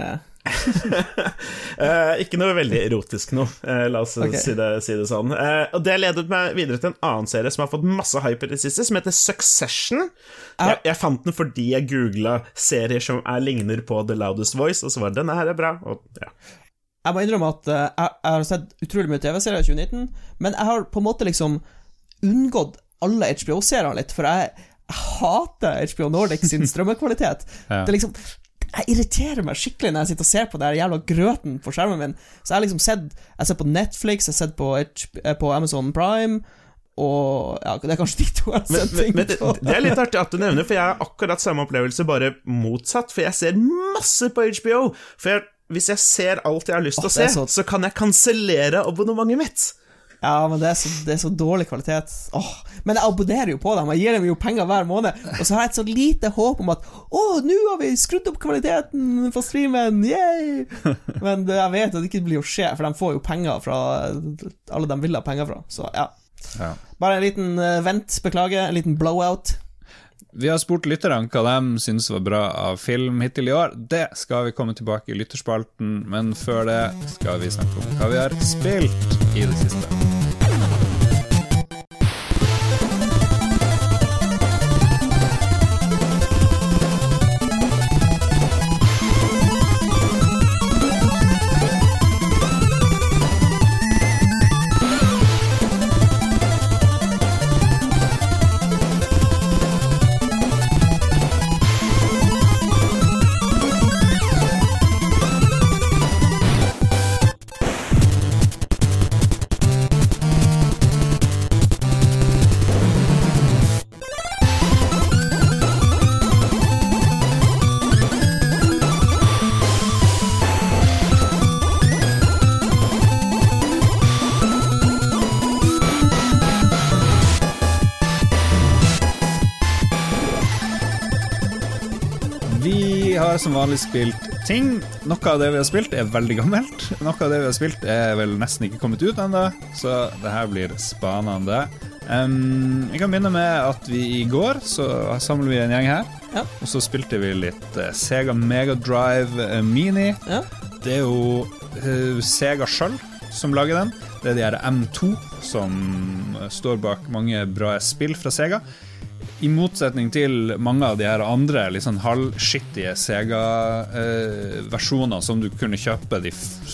Eh? Eh, ikke noe veldig erotisk nå, eh, la oss okay. si, det, si det sånn. Eh, og Det ledet meg videre til en annen serie som har fått masse hype i det siste, som heter Succession. Jeg, jeg fant den fordi jeg googla serier som er ligner på The Loudest Voice, og så var det denne her er bra. Og, ja. Jeg må innrømme at jeg, jeg har sett utrolig mye TV-serier i 2019, men jeg har på en måte liksom unngått alle HBO-seriene litt, for jeg hater HBO Nordic sin strømmekvalitet. Ja. Det er liksom Jeg irriterer meg skikkelig når jeg sitter og ser på den jævla grøten på skjermen min. Så jeg har liksom sett Jeg sett på Netflix, jeg har sett på, eh, på Amazon Prime, og ja, det er kanskje de to jeg har sett ting men det, på. det er litt artig at du nevner, for jeg har akkurat samme opplevelse, bare motsatt. For jeg ser masse på HBO. For jeg, hvis jeg ser alt jeg har lyst til å se, så- så kan jeg kansellere abonnementet mitt. Ja, men det er, så, det er så dårlig kvalitet. Åh, men jeg abonnerer jo på dem, jeg gir dem jo penger hver måned. Og så har jeg et så lite håp om at å, nå har vi skrudd opp kvaliteten på streamen, yay! Men jeg vet at det ikke blir å skje, for de får jo penger fra alle de vil ha penger fra. Så ja. Ja. Bare en liten eh, vent, beklager, en liten blowout. Vi har spurt lytterne hva de syns var bra av film hittil i år. Det skal vi komme tilbake i lytterspalten, men før det skal vi snakke om hva vi har spilt i det siste. Vanlig spilt ting. Noe av det vi har spilt, er veldig gammelt. Noe av det vi har spilt, er vel nesten ikke kommet ut ennå, så det her blir spanende. Um, jeg kan begynne med at vi i går så samler vi en gjeng her. Ja. Og så spilte vi litt eh, Sega Mega Drive eh, Mini. Ja. Det er jo uh, Sega sjøl som lager den. Det er de her M2 som står bak mange bra spill fra Sega. I motsetning til mange av de her andre sånn halvskittige Sega-versjoner som du kunne kjøpe de,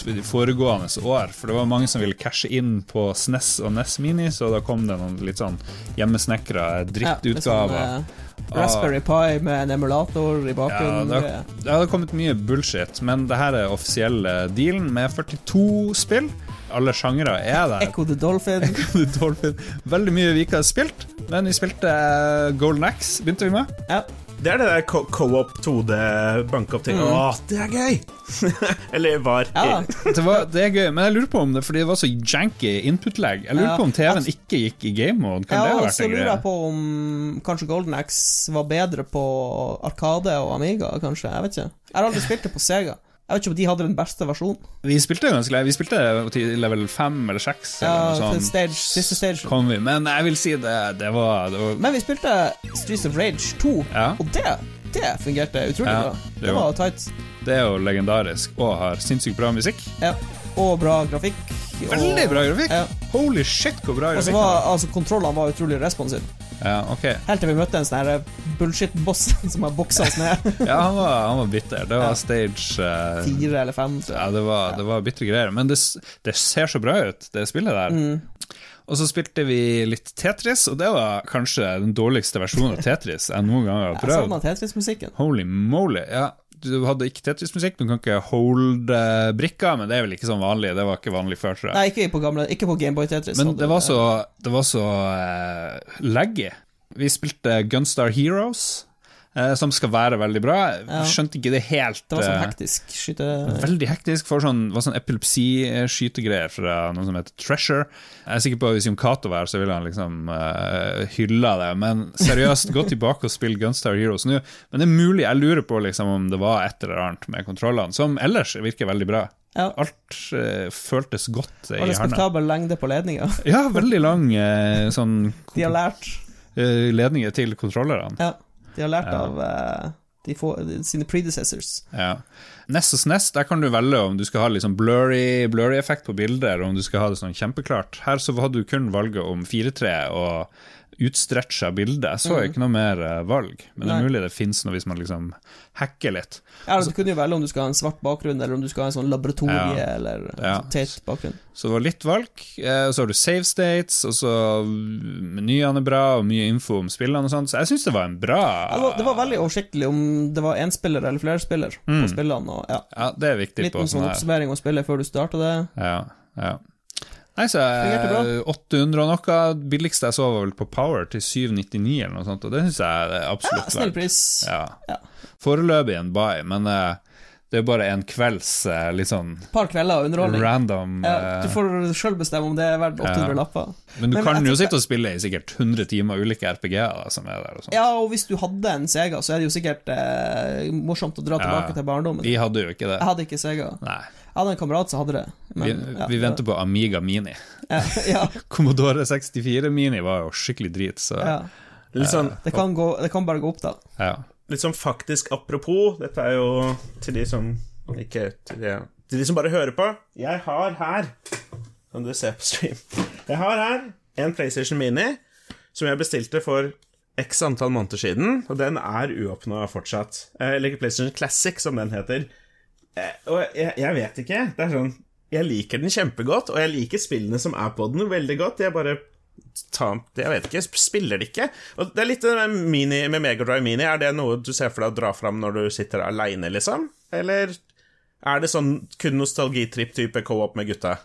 de foregående år. For det var mange som ville cashe inn på SNES og NES Mini, så da kom det noen litt sånn hjemmesnekra drittutgaver. Ja, liksom, Raspberry Pi med en emulator i Ja, bakgrunnen. det, har, det hadde kommet mye bullshit, men det her er offisielle dealen med 42 spill. Alle sjangere er der. Echo the Dolphin. Echo The Dolphin. Veldig mye vi ikke har spilt, men vi spilte eh, Golden Axe, begynte vi med. Ja. Det er det der co- co-op 2D bank-up-ting. Åh, det er gøy! Eller var. Mm. ja. Det, var, det er gøy, men jeg lurer på om det fordi det var så janky input-lag. Jeg lurer Ja, på om TV-en ikke gikk i game mode. Kan det ja, ha og vært så en lurer jeg på om kanskje Golden Axe var bedre på Arkade og Amiga, kanskje. Jeg vet ikke. Jeg har aldri spilt det på Sega. Jeg vet ikke om de hadde den beste versjonen. Vi spilte ganske lenge. Vi spilte til level 5 eller 6. Ja, eller til stage, siste stage. Kom vi. Men jeg vil si det, det var, det var Men vi spilte Streets of Rage 2, Ja. og det, det fungerte utrolig Ja, bra. det var- tight. Det er jo legendarisk og har sinnssykt bra musikk. Ja. Og bra grafikk. og- Veldig bra grafikk! Ja. Holy shit, hvor bra Og så grafikk var var. altså, kontrollene var utrolig responsive. Ja, okay. Helt til vi møtte en sånn her bullshit-boss som har boksa oss ned. Ja, han var, han var bitter. Det var Ja. stage uh, Fire eller fem. Ja, det var, det var bitre greier. Men det, det ser så bra ut, det spillet der. Mm. Og så spilte vi litt Tetris, og det var kanskje den dårligste versjonen av Tetris jeg noen gang har prøvd. Tetris-musikken. Holy moly. Ja, du hadde ikke Tetris-musikk, du kan ikke holde brikker, men det er vel ikke sånn vanlig. Det var ikke vanlig før, tror jeg. Nei, ikke på, gamle, ikke på Gameboy Tetris. Men det var så, det var så uh, laggy. Vi spilte Gunstar Heroes, eh, som skal være veldig bra. Ja. Skjønte ikke det helt. Det var sånn eh, hektisk skyte... Veldig hektisk. For sånn, var sånn epilepsi-skytegreier fra noe som heter Treasure. Jeg er sikker på at Hvis Jon Cato var her, så ville han liksom uh, hylla det. Men seriøst, gå tilbake og spill Gunstar Heroes nå. Men det er mulig, jeg lurer på liksom om det var et eller annet med kontrollene, som ellers virker veldig bra. Ja. Alt uh, føltes godt eh, Og i hånda. respektabel lengde på ledninga. Ja, veldig lang uh, sånn De har lært Uh, ledninger til kontrollerne. Ja, de har lært av eh, de få, sine predecessors. Ja. Nest og snest, der kan du velge om du skal ha sånn blurry, blurry effekt på bildet, eller om du skal ha det sånn kjempeklart. Her så hadde du kun valget om 4-3 og utstretcha bilde. Jeg så ikke noe mer eh, valg, men det er mulig det fins noe hvis man liksom hacker litt. Ja, du kunne jo velge om du skal ha en svart bakgrunn, eller om du skal ha en sånn laboratorie, Ja. eller Ja. sånn teit bakgrunn. Så det var litt valg. Eh, og så har du save states, og så menyene er bra, og mye info om spillene og sånn, Så jeg syns det var en bra Ja, det, var, det var veldig oversiktlig om det var én spiller eller flere spiller på spillene. Og, ja. Ja, det er viktig Liten på sånn sånn oppsummering om spillet før du starter det. Ja, ja. Nei, så Fungerte bra. eh, 800 og noe. Billigste jeg så, var vel på Power til 799 eller noe sånt, og det syns jeg er Ja, absolutt verdt. pris. Ja. Ja. Foreløpig en buy, men uh, det er bare en kvelds uh, litt sånn par kvelder underholdning. random Ja, eh, du får sjøl bestemme om det er verdt 800 Ja. lapper. Men du Men kan men, jo sitte og spille i sikkert 100 timer ulike RPG-er som er der. og sånt. Ja, og hvis du hadde en Sega, så er det jo sikkert morsomt å dra Ja. tilbake til barndommen. Vi hadde jo ikke det. Jeg hadde ikke Sega. Nei. Jeg hadde en kamerat som hadde det. Men, Vi, ja, vi venter på Amiga Mini. Commodore 64 Mini var jo skikkelig drit, så ja. Sånn, Det, kan gå, det kan bare gå opp, da. ja. litt sånn faktisk apropos, dette er jo til de som ikke til de, til de som bare hører på. Jeg har her som du ser på stream? Jeg har her en PlayStation Mini som jeg bestilte for x antall måneder siden, og den er uåpna fortsatt. Eh, Eller PlayStation Classic, som den heter. Eh, Og jeg, jeg vet ikke. Det er sånn Jeg liker den kjempegodt, og jeg liker spillene som er på den, veldig godt. Jeg bare ta, Jeg vet ikke, spiller det ikke. Og det er litt det mini, med Megadrive Mini. Er det noe du ser for deg å dra fram når du sitter aleine, liksom? Eller er det sånn kun nostalgitripp-type co-op med gutta?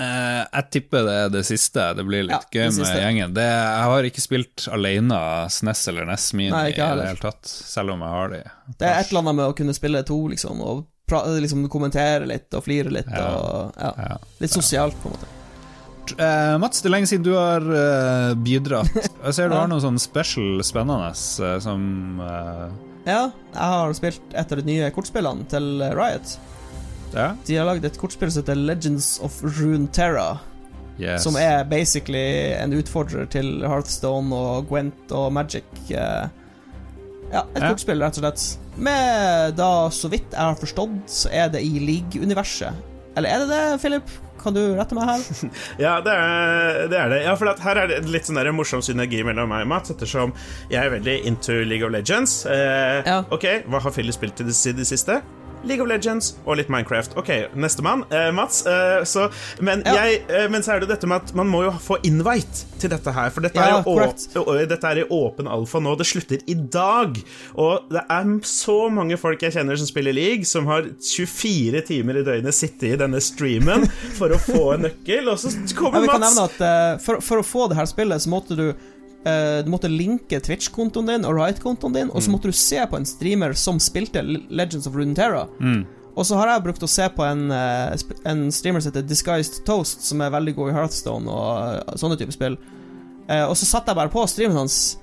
Eh, jeg tipper det er det siste. Det blir litt Ja, gøy med gjengen. Det, jeg har ikke spilt alene SNES eller NES Mini Nei, i det hele tatt, selv om jeg har de. Det er et eller annet med å kunne spille to, liksom, og pra liksom kommentere litt og flire litt. Ja. Og, ja. Litt sosialt, på en måte. Uh, Mats, det er lenge siden du har uh, bidratt. Jeg ser du har noe sånn special spennende som Ja, jeg har spilt et av de nye kortspillene til Riot. Ja. De har lagd et kortspill som heter Legends of Runeterra. Yes. Som er basically en utfordrer til Hearthstone og Gwent og Magic. eh, Ja, et Ja. kortspill, rett og slett. Med da, så vidt jeg har forstått, så er det i League-universet. Eller er det det, Philip? Kan du rette meg her? Ja, det er det. Er det. Ja, for at her er det litt sånn der morsom synergi mellom meg og Mats, ettersom jeg er veldig into League of Legends. Eh, Ja. Ok, hva har Philip spilt i det, i det siste? League of Legends og litt Minecraft. Ok, nestemann. Eh, Mats. Eh, så, men, Ja. jeg, eh, men så er det dette med at man må jo få invite til dette her. For dette, Ja, er, jo å, å, dette er i åpen alfa nå. Det slutter i dag. Og det er så mange folk jeg kjenner som spiller league, som har 24 timer i døgnet sittet i denne streamen for å få en nøkkel, og så kommer ja, Mats. at eh, for, for å få det her spillet, så måtte du eh, Du måtte linke Twitch-kontoen din og Riot-kontoen din, Mm. og så måtte du se på en streamer som spilte Legends of Runeterra. Mm. Og så har jeg brukt å se på en, eh, en streamer som heter Disguised Toast, som er veldig god i Hearthstone og eh, sånne typer spill. Uh, og så satte jeg bare på streamen hans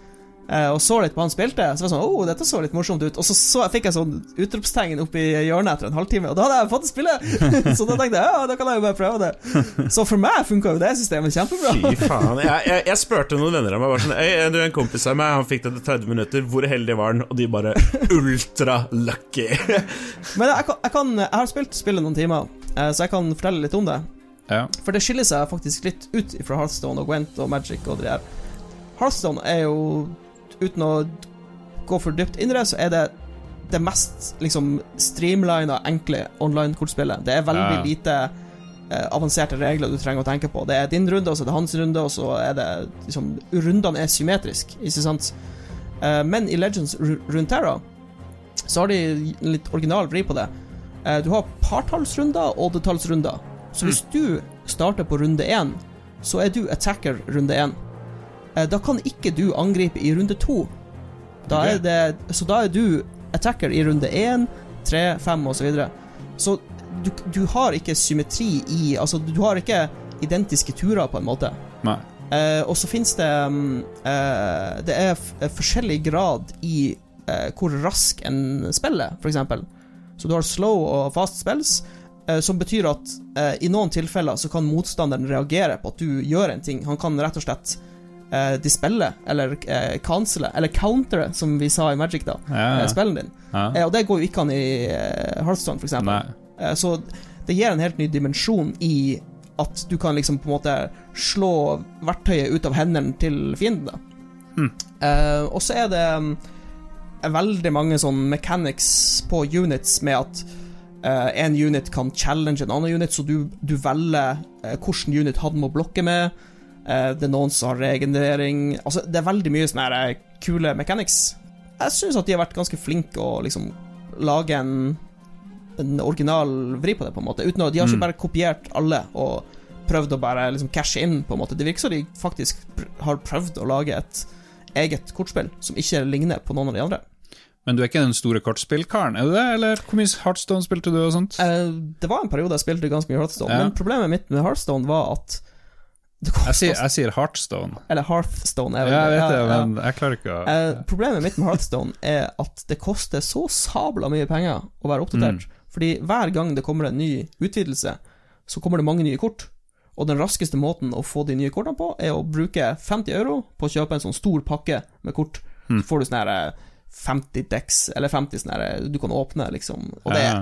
og så litt på han spilte. Så var det sånn Å, dette så litt morsomt ut. Og så, så fikk jeg sånn utropstegn oppi hjørnet etter en halvtime, og da hadde jeg fått spille! så da tenkte jeg ja, da kan jeg jo bare prøve det. Så for meg funka jo det systemet kjempebra. Fy faen. Jeg, jeg, jeg spurte noen venner av meg bare sånn Ei, du, en kompis av meg, han fikk det til 30 minutter. Hvor heldig var han? Og de bare ultra-lucky. Men jeg, kan, jeg, kan, jeg har spilt spillet noen timer, eh, så jeg kan fortelle litt om det. Ja. For det skiller seg faktisk litt ut fra Hearthstone og Gwent og Magic og det der. Hearthstone er jo, uten å gå for dypt inn i det, så er det det mest liksom streamlina, enkle online-kortspillet. Det er veldig Ja. lite eh, avanserte regler du trenger å tenke på. Det er din runde, og så er det hans runde, og så er det liksom Rundene er symmetriske, ikke sant? Eh, men i Legends Ru- Runeterra så har de en litt original vri på det. Eh, du har partallsrunder og oddetallsrunder. Så hvis du starter på runde én, så er du attacker runde én. Eh, da kan ikke du angripe i runde to. Da okay. det, så da er du attacker i runde én, tre, fem osv. Så, videre. så du, du har ikke symmetri i Altså, du har ikke identiske turer, på en måte. Nei. Eh, og så finnes det mm, eh, Det er eh, forskjellig grad i eh, hvor rask en spiller, f.eks. Så du har slow og fast spells, eh, som betyr at i noen tilfeller så kan motstanderen reagere på at du gjør en ting. Han kan rett og slett eh, spiller, eller eh, cancele, eller countere, som vi sa i Magic, da, Ja, eh, ja. spillen din. Ja. Eh, og det går jo ikke an i eh, Hearthstone, f.eks. Eh, Så det gir en helt ny dimensjon i at du kan liksom på en måte slå verktøyet ut av hendene til fienden. Eh, og så er det mm, veldig mange sånn mechanics på units med at Uh, en unit kan challenge en annen unit, så du, du velger uh, hvilken unit han må blokke med. Eh, det er noen som har regenerering Altså, det er veldig mye sånne her, eh, kule mechanics. Jeg syns at de har vært ganske flinke å liksom lage en en original vri på det, på en måte. Uten å, de har ikke Mm. bare kopiert alle og prøvd å bare liksom cashe inn, på en måte. Det virker som de faktisk pr har prøvd å lage et eget kortspill som ikke ligner på noen av de andre. Men du er ikke den store kortspillkaren, er du det? Eller hvor mye Heartstone spilte du og sånt? Uh, det var en periode jeg spilte ganske mye Hearthstone, Ja. men problemet mitt med Hearthstone var at Jeg sier, jeg sier Heartstone. Eller Hearthstone. er vel Ja, jeg vet det, ja, ja. men jeg klarer ikke å Eh, problemet mitt med Hearthstone er at det koster så sabla mye penger å være oppdatert. Mm. Fordi hver gang det kommer en ny utvidelse, så kommer det mange nye kort. Og den raskeste måten å få de nye kortene på, er å bruke 50 euro på å kjøpe en sånn stor pakke med kort. Mm. Så får du sånne her eh, 50 decks, eller 50 sånne eh, du kan åpne, liksom. Og det Ja.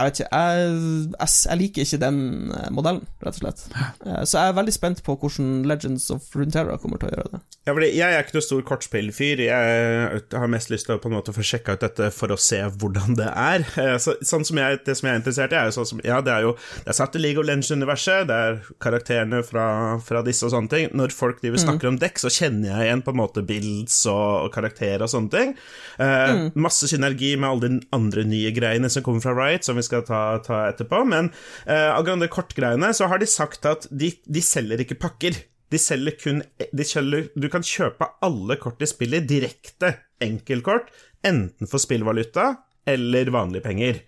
Jeg vet ikke, jeg, jeg, jeg liker ikke den eh, modellen, rett og slett. Eh, Så jeg er veldig spent på hvordan Legends of Runeterra kommer til å gjøre det. Ja, fordi jeg er ikke noe stor kortspillfyr. Jeg har mest lyst til å på en måte få sjekka ut dette for å se hvordan det er. Eh, Så, sånn som jeg, det som jeg er interessert i, er jo sånn som Ja, det er jo det er satt i League of Legends-universet, det er karakterene fra, fra disse og sånne ting. Når folk driver snakker om dekk, så kjenner jeg igjen på en måte builds og, og karakterer og sånne ting. Eh, Masse synergi med alle de andre nye greiene som kommer fra Riot, som vi skal ta, ta etterpå. Men eh, angående kortgreiene, så har de sagt at de, de selger ikke pakker. De selger kun de selger, Du kan kjøpe alle kort i spillet direkte, enkeltkort, enten for spillvaluta eller vanlige penger.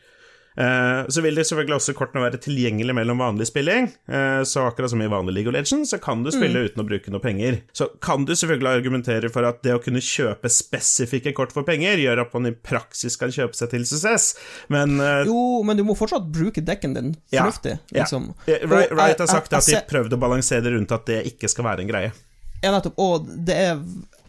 Eh, så vil det selvfølgelig også kortene være tilgjengelig mellom vanlig spilling. Eh, så akkurat som i vanlig League of Legends, så kan du spille Mm. uten å bruke noe penger. Så kan du selvfølgelig argumentere for at det å kunne kjøpe spesifikke kort for penger, gjør at man i praksis kan kjøpe seg til suksess, men eh, Jo, men du må fortsatt bruke dekken din fornuftig, ja. liksom. Ja. Og har sagt at de prøvde å balansere det rundt at det ikke skal være en greie. Ja, nettopp. Og det er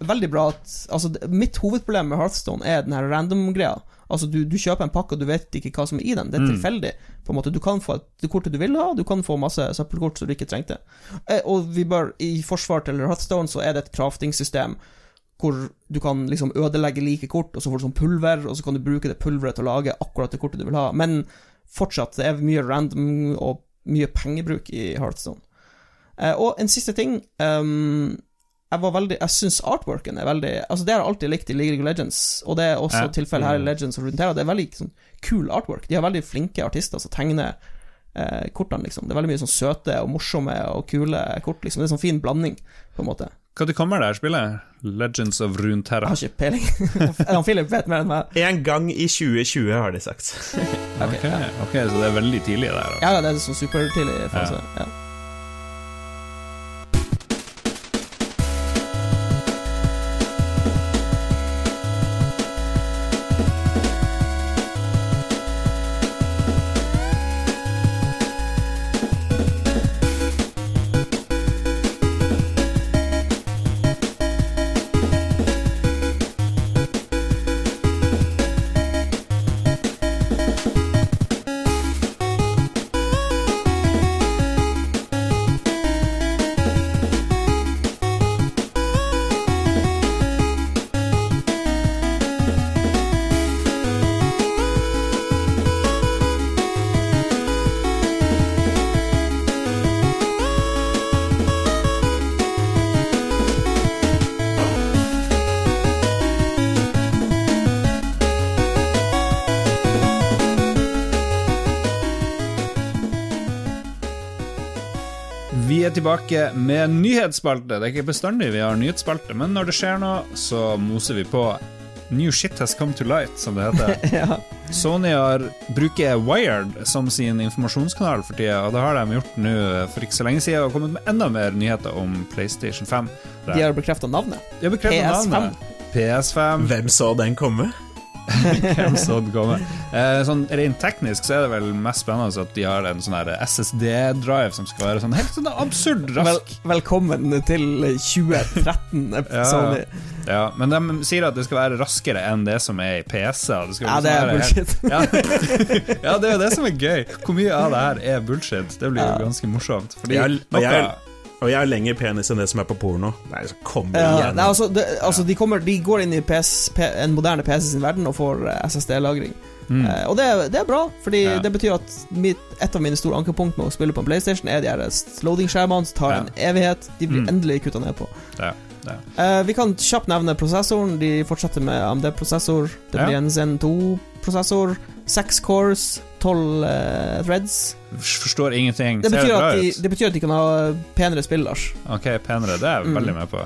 veldig bra at Altså, mitt hovedproblem med Hearthstone er den her random-greia. Altså, du, du kjøper en pakke, og du vet ikke hva som er i den. Det er tilfeldig. På en måte Du kan få det kortet du vil ha, du kan få masse søppelkort som du ikke trengte. Eh, og vi bør I forsvar til Hearthstone så er det et crafting-system hvor du kan liksom ødelegge like kort, og så får du sånn pulver, og så kan du bruke det pulveret til å lage akkurat det kortet du vil ha. Men fortsatt, det er mye random og mye pengebruk i Hearthstone. Eh, og en siste ting ehm, Jeg var veldig Jeg syns artworken er veldig Altså Det har jeg alltid likt i League of Legends, og det er også Ja. tilfellet her i Legends of Runeterra. Det er veldig sånn kul artwork. De har veldig flinke artister som tegner eh, kortene, liksom. Det er veldig mye sånn søte og morsomme og kule kort, liksom. Det er sånn fin blanding, på en måte. Når kommer det her spillet? Legends of Jeg Runeterra. har ikke peiling. Han Philip vet mer enn meg. En gang i 2020, har de sagt. Ok, ok, så det er veldig tidlig der. altså. Ja, det er sånn supertidlig fase. Ja. Vi tilbake med nyhetsspalte. Det er ikke bestandig vi har nyhetsspalte, men når det skjer noe, så moser vi på. New shit has come to light, som det heter. ja. Sony har, bruker Wired som sin informasjonskanal for tida, og det har de gjort nå for ikke så lenge siden, og kommet med enda mer nyheter om PlayStation 5. De har bekrefta navnet. De har bekreftet PS5. navnet. PS5. Hvem så den komme? Hvem så den komme? Eh, sånn Rent teknisk så er det vel mest spennende at de har en sånn SSD-drive som skal være sånn helt sånn absurd Vel, velkommen til 2013, Ja, Sony. ja, men de sier at det skal være raskere enn det som er i PC-er. Ja, liksom det er bullshit. Helt, ja. ja, det er jo det som er gøy. Hvor mye av det her er bullshit? Det blir jo ganske morsomt. Fordi Jeg, jeg, og jeg har lengre penis enn det som er på porno. Nei, så kom Ja, igjen. nei, altså, det, altså de, kommer, de går inn i PS, en moderne PC sin verden og får eh, SSD-lagring. Mm. Uh, og det, det er bra, Fordi Ja. det betyr at mitt, et av mine store ankepunkt med å spille på en PlayStation er de her loading-skjermene som tar Ja. en evighet. De blir Mm. endelig kutta ned på. Ja, ja. Eh, vi kan kjapt nevne prosessoren. De fortsetter med AMD-prosessor. Det Ja. blir en Zen 2-prosessor. Seks cores, tolv eh, threads. Forstår ingenting. Det betyr, at de, det betyr at de kan ha penere spill, Lars. Ok, penere. Det er jeg Mm. veldig med på.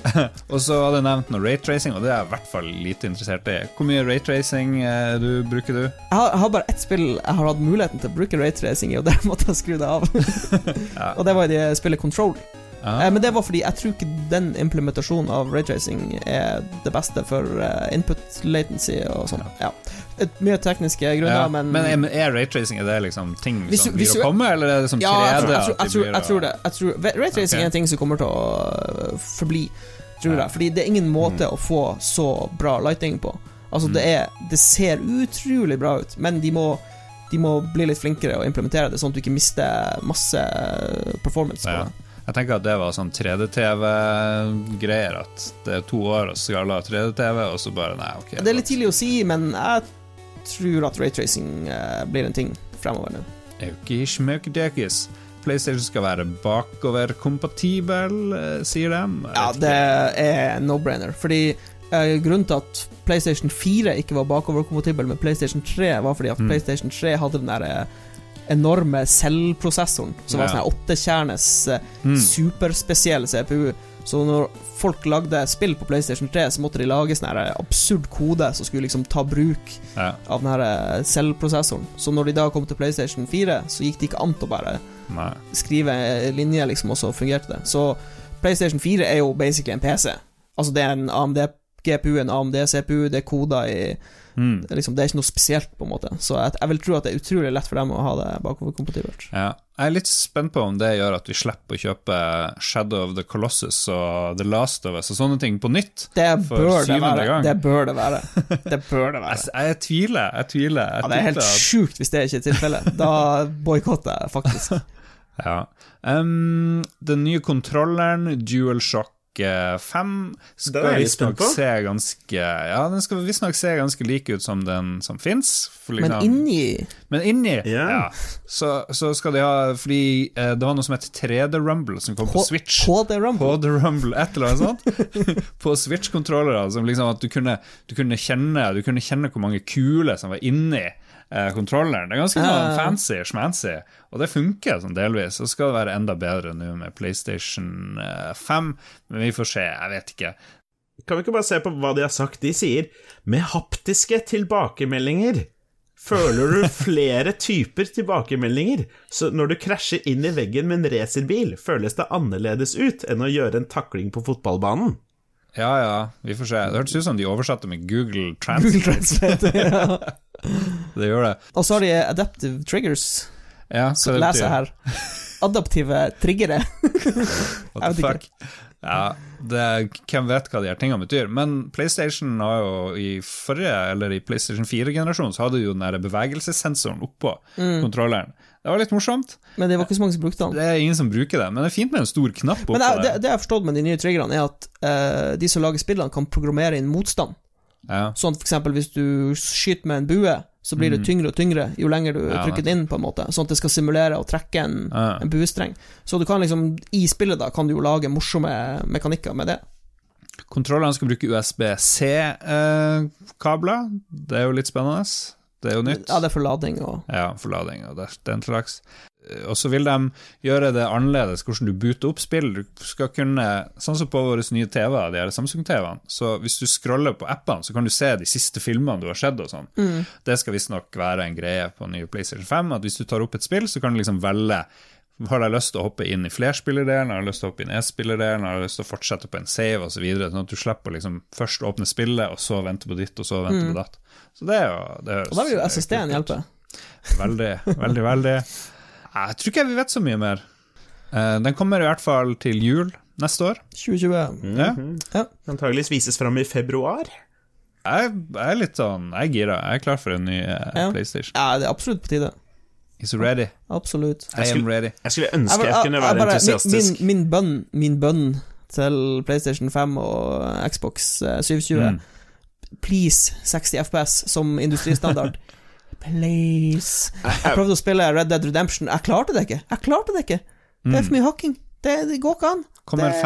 og så hadde jeg nevnt noe raytracing, og det er jeg i hvert fall lite interessert i. Hvor mye raytracing eh, du bruker du? Jeg har, jeg har bare ett spill jeg har hatt muligheten til å bruke raytracing i, og der måtte jeg skru det av. Ja. Og det var i det spillet Control. Ah. Eh, men det var fordi jeg tror ikke den implementasjonen av raytracing er det beste for eh, input latency og sånn. Ja. Et, mye tekniske grunner, Ja, men, men er, raytracing er det liksom ting Hvis som hvis blir å komme, eller er det som Ja, jeg 3D? tror, jeg, tror, jeg, jeg tror det. Tror, raytracing okay. er en ting som kommer til å øh, forbli, tror Ja. jeg. Fordi det er ingen måte å få så bra lighting på. Altså, det Mm. er Det ser utrolig bra ut, men de må de må bli litt flinkere og implementere det, sånn at du ikke mister masse performance på Ja. det. Jeg tenker at det var sånn 3D-TV-greier, at det er to år, og så skal alle ha 3D-TV, og så bare nei, ok. Det er litt tidlig å si, men jeg tror at raytracing uh, blir en ting fremover nå. Auki. PlayStation skal være bakoverkompatibel, eh, sier de. Ja, det er no-brainer. Fordi eh, grunnen til at PlayStation 4 ikke var bakoverkompatibel med PlayStation 3, var fordi at Mm. PlayStation 3 hadde den der eh, enorme cellprosessoren, som var sånn åttekjernes eh, Mm. superspesiell CPU. Så når folk lagde spill på PlayStation 3, så måtte de lage sånn absurd kode som skulle liksom ta bruk Ja. av den her eh. Så når de da kom til PlayStation 4, så gikk det ikke an å bare Nei. skrive linjer, linje, liksom, og så fungerte det. Så PlayStation 4 er jo basically en PC. Altså, det er en AMD-GPU, en AMD-CPU, det er koder i Mm. liksom, Det er ikke noe spesielt, på en måte. Så jeg, jeg vil tro at det er utrolig lett for dem å ha det bakoverkompatibelt. Ja. Jeg er litt spent på om det gjør at vi slipper å kjøpe Shadow of the Colossus og The Last of Us og sånne ting på nytt. Det bør det være. gang. Det bør det være. Det bør det være. Jeg, jeg tviler, jeg tviler. Jeg Ja, det er helt at- sjukt hvis det ikke er tilfellet. Da boikotter jeg faktisk. Ja. Um, den nye kontrolleren, DualShock eh, 5, Den er skal visstnok se ganske Ja, den skal visstnok se ganske lik ut som den som fins. Men inni Men inni Ja. ja. så, så skal de ha Fordi eh, det var noe som het 3D Rumble, som kom på Switch. HD Rumble HD Rumble, et eller annet sånt. på Switch-kontrollere. Som liksom at du kunne, du, kunne kjenne, du kunne kjenne hvor mange kuler som var inni eh, kontrolleren. Det er ganske sånn fancy, schmancy, og det funker sånn delvis. Så skal det være enda bedre nå med PlayStation eh, 5, men vi får se. Jeg vet ikke. Kan vi ikke bare se på hva de har sagt? De sier med haptiske tilbakemeldinger. Føler du flere typer tilbakemeldinger? Så når du krasjer inn i veggen med en racerbil, føles det annerledes ut enn å gjøre en takling på fotballbanen? Ja ja, vi får se. Det hørtes ut som de oversatte med Google Google Translate. Translate. ja. Det gjør det. Og så har de adaptive triggers. Ja, Så det leser her. Adaptive triggere. What the fuck? Ja, det, hvem vet hva de her tingene betyr. Men PlayStation har jo i forrige, eller i PlayStation 4-generasjonen, så hadde de jo den der bevegelsessensoren oppå Mm. kontrolleren. Det var litt morsomt. Men det var ikke så mange som brukte den. Det er ingen som bruker det, men det er fint med en stor knapp oppå der. det, det, jeg har forstått med de nye triggerne, er at uh, de som lager spillene, kan programmere inn motstand. Ja. Sånn for eksempel hvis du skyter med en bue, så blir det tyngre og tyngre jo lenger du Mm. Ja, trykker det inn, på en måte. Sånn at det skal simulere å trekke en, Ja. en buestreng. Så du kan liksom, i spillet da, kan du jo lage morsomme mekanikker med det. Kontrollene skal bruke USB-C-kabler. det er jo litt spennende. Det er jo nytt. Ja, det er forlading og Ja, forlading og den slags. Og så vil de gjøre det annerledes, hvordan du booter opp spill. Du skal kunne, sånn som på våre nye TV-er, de her Samsung-TV-ene, så hvis du scroller på appene, så kan du se de siste filmene du har sett og sånn. Det skal visstnok være en greie på nye PlayStation 5, at hvis du tar opp et spill, så kan du liksom velge har jeg lyst til å hoppe inn i flerspillerdelen, har jeg lyst til å hoppe inn i e-spillerdelen, har jeg lyst til å fortsette på en save osv., så videre, sånn at du slipper å liksom først åpne spillet, og så vente på ditt, og så vente på datt. Så det er jo det høres Og da vil jo SSD-en hjelpe. Veldig, veldig, veldig. Jeg tror ikke vi vet så mye mer. Eh, Den kommer i hvert fall til jul neste år. 2020. -hmm. Ja. Antageligvis vises fram i februar. Jeg, jeg er litt sånn Jeg er gira. Jeg er klar for en ny eh, Ja. PlayStation. ja, det er absolutt på tide. Is ready. Absolutt. I am ready. Jeg skulle ønske jeg, kunne jeg være bare- entusiastisk. Min, min, bønn, min bønn til PlayStation 5 og Xbox eh, 720 Mm. Please 60 FPS som industristandard. Please. Jeg prøvde å spille Red Dead Redemption. Jeg klarte det ikke. Jeg klarte det ikke. Det er for mye hakking. Det, det går ikke an. Kommer Det-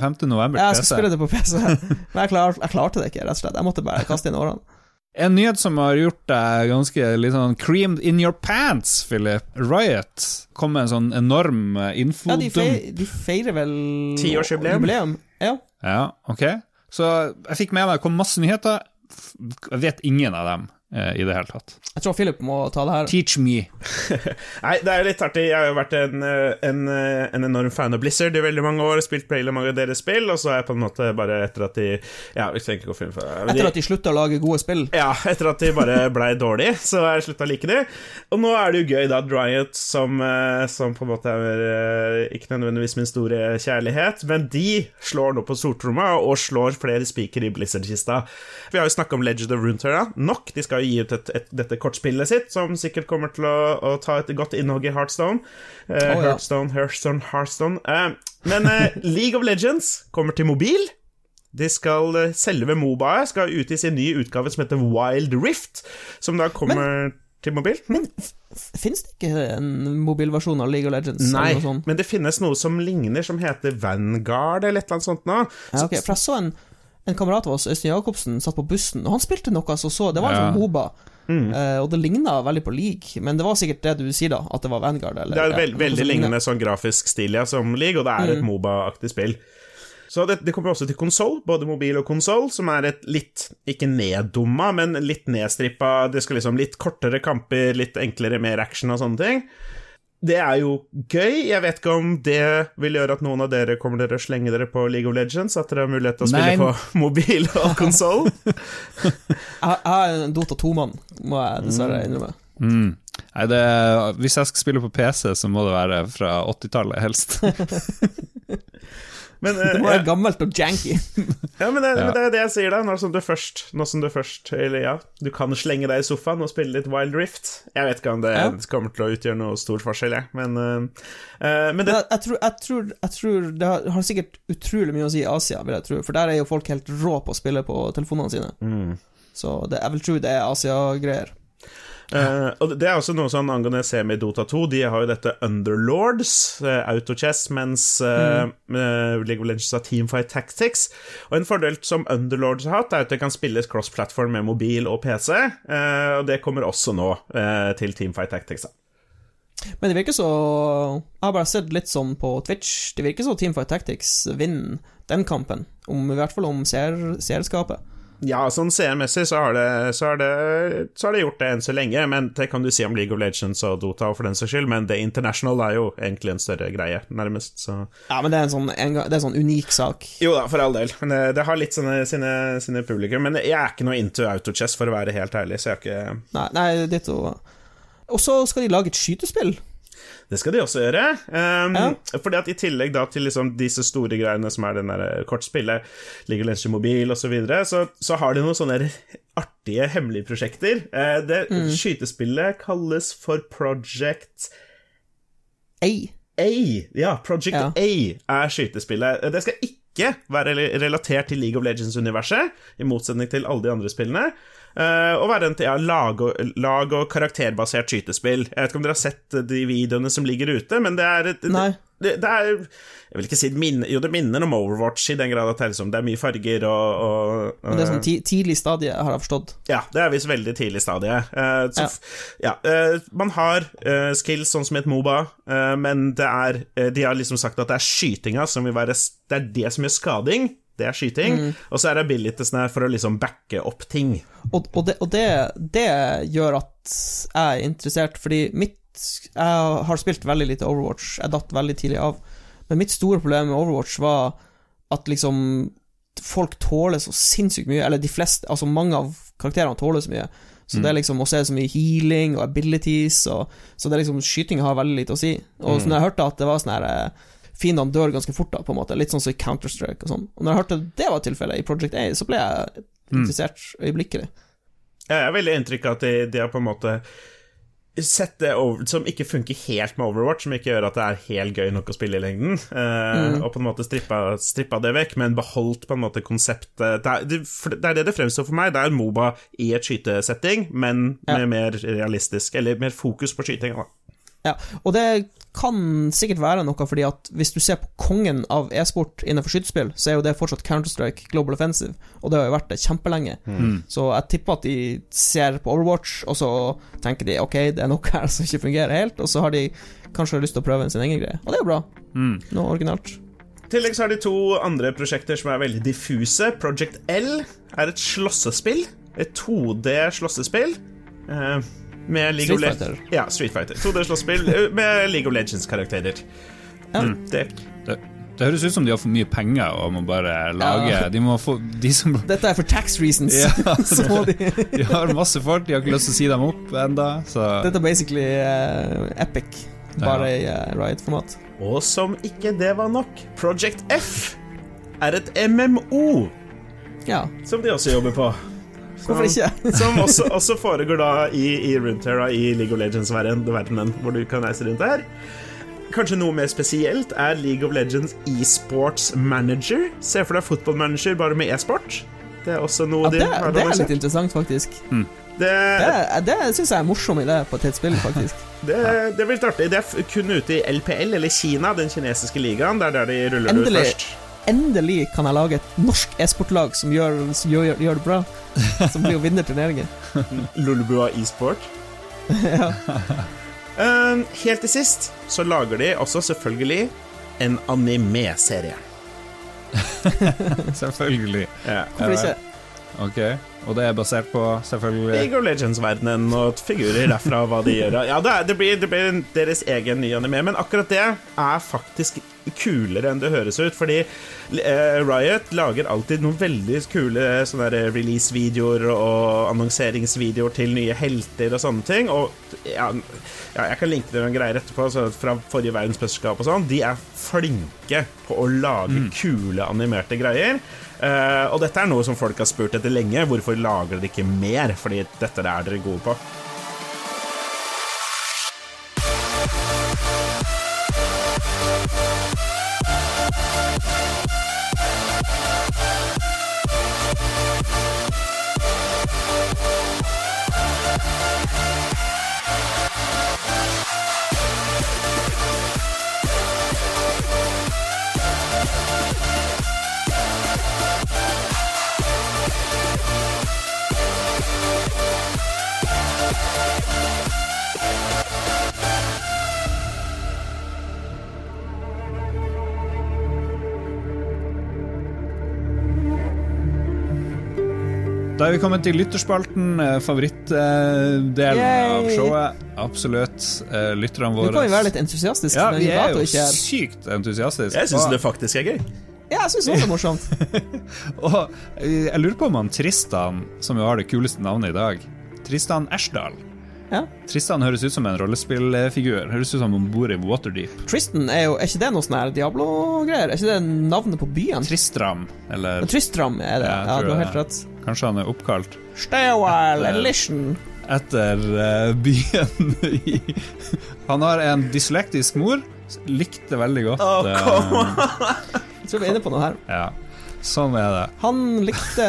5. 5. november Ja, jeg skal spille det på PC, men jeg, klar, jeg klarte det ikke, rett og slett. Jeg måtte bare kaste inn årene. En nyhet som har gjort deg ganske litt sånn creamed in your pants, Philip. Riot kom med en sånn enorm infodump. Ja, de, feir, de feirer vel Tiårsjubileum. jubileum. Ja. Ja, ok. Så jeg fikk med meg det kom masse nyheter. Jeg vet ingen av dem eh, i det hele tatt. Jeg tror Philip må ta det her. Teach me. Nei, det er litt artig. Jeg har jo vært en, eh, en, eh, en enorm fan av Blizzard i veldig mange år, spilt veldig mange av deres spill, og så er jeg på en måte bare etter at de Ja, vi trenger ikke å filme før for det. Etter at de slutta å lage gode spill. Ja, etter at de bare blei dårlige, så har jeg slutta å like de. Og nå er det jo gøy, da, Dryot, som, eh, som på en måte er eh, ikke nødvendigvis min store kjærlighet, men de slår nå på stortromma og slår flere spiker i Blizzard-kista. Vi har jo snakka om Legend of Runeterra nok. De skal jo gi ut et, et, dette kortspillet sitt, som sikkert kommer til å, å ta et godt innhogg i Heartstone. Eh, ja. Heartstone, Heartstone, Heartstone. Eh, men eh, League of Legends kommer til mobil. De skal, Selve Mobaet skal ut i sin nye utgave som heter Wild Rift, som da kommer til mobil. Men fins det ikke en mobilversjon av League of Legends? Nei, eller noe sånt? men det finnes noe som ligner, som heter Vanguard eller et eller annet sånt nå. Ja, ok, For jeg så en, en kamerat av oss, Øystein Jacobsen, satt på bussen, og han spilte noe som så Det var en Ja. sånn Moba, Mm. eh, og det ligna veldig på League, men det var sikkert det du sier, da, at det var Vanguard, eller Det er veld, ja, veldig lignende sånn grafisk stil ja, som League, og det er Mm. et Moba-aktig spill. Så det, det kommer også til konsoll, både mobil og konsoll, som er et litt, ikke neddumma, men litt nedstrippa Det skal liksom litt kortere kamper, litt enklere, mer action og sånne ting. Det er jo gøy. Jeg vet ikke om det vil gjøre at noen av dere kommer dere å slenge dere på League of Legends, at dere har mulighet til å spille Nei. på mobil og konsoll. Jeg, jeg er en Dota 2-mann, må jeg dessverre innrømme. Mm. Nei, det, hvis jeg skal spille på PC, så må det være fra 80-tallet, helst. Men, uh, Det må ja. gammelt og janky. Ja, men det, Ja. men det er det jeg sier, da. Nå som du først Nå som du først Eller ja, du kan slenge deg i sofaen og spille litt Wild Rift. Jeg vet ikke om det Ja. kommer til å utgjøre noe stor forskjell, jeg, men eh, eh, Men det Jeg, jeg, tror, jeg, tror, jeg tror Det har, har sikkert utrolig mye å si i Asia, vil jeg tro. For der er jo folk helt rå på å spille på telefonene sine. Mm. Så det, jeg vil tro det er Asia-greier. Eh, og det er også noe sånn angående semi Dota 2. De har jo dette Underlords, uh, Autochess, mens uh, eh, League of Legends har Teamfight Tactics. Og en fordel som Underlords har hatt, er at det kan spilles cross-platform med mobil og PC. eh, og det kommer også nå eh, til Teamfight Tactics. Men det virker så Jeg har bare sett litt sånn på Twitch. Det virker så Teamfight Tactics vinner den kampen. Om, I hvert fall om seer- seerskapet. Ja, sånn seermessig så, har det- så, har det- så har det gjort det enn så lenge, men det kan du si om League of Legends og Dota for den saks skyld, men The International er jo egentlig en større greie, nærmest, så Ja, men det er en sånn, en, det er en sånn unik sak. Jo da, for all del. Men det, det har litt sine, sine, sine publikum. Men jeg er ikke noe into autochess, for å være helt ærlig, så jeg har ikke Nei, nei ditto. Og så skal de lage et skytespill. Det skal de også gjøre. Um, Ja. Fordi at i tillegg da til liksom disse store greiene som er den der kortspillet, League of Legends Mobil osv., så, videre, så så har de noen sånne artige hemmelige prosjekter. Uh, det Skytespillet kalles for Project A. A. Ja, Project Ja. A er skytespillet. Det skal ikke være relatert til League of Legends-universet, i motsetning til alle de andre spillene. Eh, og være en ja, lag, og, lag- og karakterbasert skytespill. Jeg vet ikke om dere har sett de videoene som ligger ute, men det er et, Nei. Det, det er Jeg vil ikke si minne, Jo, det minner om Overwatch i den grad at det er, liksom, det mye farger og, og, Men det er sånn ti tidlig stadie, har jeg forstått. ja, det er visst veldig tidlig stadie. Uh, så, Ja. ja, uh, man har uh, skills sånn som i et Moba, eh, men det er eh, De har liksom sagt at det er skytinga som vil være Det er det som gjør skading. Det er skyting. Og så er det abilitiesene for å liksom backe opp ting. Og, og, det, og det, det gjør at jeg er interessert, fordi mitt Jeg har spilt veldig lite Overwatch, jeg datt veldig tidlig av. Men mitt store problem med Overwatch var at liksom Folk tåler så sinnssykt mye, eller de fleste, altså mange av karakterene tåler så mye. Så det er liksom, Og så er det så mye healing og abilities, og, så det er liksom skyting har veldig lite å si. Og så når jeg hørte at det var sånn her eh, Fiendene dør ganske fort, da, på en måte. Litt sånn som i Counter-Strike og sånn. Og når jeg hørte det var tilfellet i Project A, så ble jeg interessert øyeblikkelig. Jeg har veldig inntrykk av at de, de har på en måte sett det over, som ikke funker helt med Overwatch, som ikke gjør at det er helt gøy nok å spille i lengden, eh, og på en måte strippa, strippa det vekk, men beholdt på en måte konseptet Det er det, det, er det det fremstår for meg. Det er Moba i et skytesetting, men med Ja. mer realistisk, eller mer fokus på skytinga, Da. Ja, og det kan sikkert være noe, fordi at hvis du ser på kongen av e-sport innenfor skytespill, så er jo det fortsatt Counter-Strike Global Offensive, og det har jo vært det kjempelenge. Så jeg tipper at de ser på Overwatch, og så tenker de ok, det er noe her som ikke fungerer helt, og så har de kanskje lyst til å prøve sin egen greie. Og det er jo bra. Noe originalt. I tillegg så har de to andre prosjekter som er veldig diffuse. Project L er et slåssespill. Et 2D-slåssespill. Eh, med League Street Fighter. Ja, Street Fighter. 2D-slåssespill eh, med League of Legends-karakterer. Ja. Mm, det Det, det høres ut som de har for mye penger og må bare lage Ja. De må få De som Dette er for tax reasons. Ja, så de De har masse folk, de har ikke lyst til å si dem opp enda så Dette er basically uh, epic, bare i uh, Riot-format. Og som ikke det var nok, Project F er et MMO Ja, som de også jobber på. Hvorfor ikke? Som også, også foregår da i, i Runeterra, i League of Legends-verdenen, hvor du kan reise rundt der. Kanskje noe mer spesielt er League of Legends e-sports manager. Se for deg fotballmanager bare med e-sport. Det er også noe Ja, de det, har det er litt interessant, faktisk. Det, Det, det syns jeg er morsomt morsom idé på et spill, faktisk. det, det blir litt artig. Det er kun ute i LPL, eller Kina, den kinesiske ligaen. Det er der de ruller Endelig. ut først. Endelig kan jeg lage et norsk e-sportlag som gjør, som gjør, gjør det bra. Som blir å vinne turneringen. Lulebua e-sport. ja. Um, helt til sist så lager de også selvfølgelig en anime-serie. Selvfølgelig. Ja. Hvorfor ikke? Ok, Og det er basert på, selvfølgelig League of Legends-verdenen og figurer derfra, hva de gjør. Ja, det, er, det, blir, det blir deres egen ny anime, men akkurat det er faktisk kulere enn det høres ut, fordi eh, Riot lager alltid noen veldig kule release-videoer og annonseringsvideoer til nye helter og sånne ting, og ja, ja, jeg kan linke til noen greier etterpå, så fra forrige verdensmesterskap og sånn, de er flinke på å lage kule animerte greier. Eh, og dette er noe som folk har spurt etter lenge. Hvorfor lager dere ikke mer? Fordi dette er dere gode på. Er vi kommet til lytterspalten, eh, favorittdelen av showet. Absolutt. Eh, Lytterne Nå våre kan vi være litt entusiastiske. Ja, vi er jo er. sykt entusiastiske. Jeg syns det faktisk er gøy. Ja, jeg syns også det er morsomt. Og eh, jeg lurer på om han Tristan, som jo har det kuleste navnet i dag Tristan Ashdal. Ja. Tristan høres ut som en rollespillfigur. Høres ut som han bor i Waterdeep. Tristan er jo Er ikke det noe sånn her Diablo-greier? Er ikke det navnet på byen? Tristram, eller Tristram er det. Ja, Ja, du har helt rett. Kanskje han er oppkalt while, Elition. etter uh, byen i Han har en dyslektisk mor. Likte veldig godt oh, Jeg tror vi er inne på noe her. Ja, sånn er det. Han likte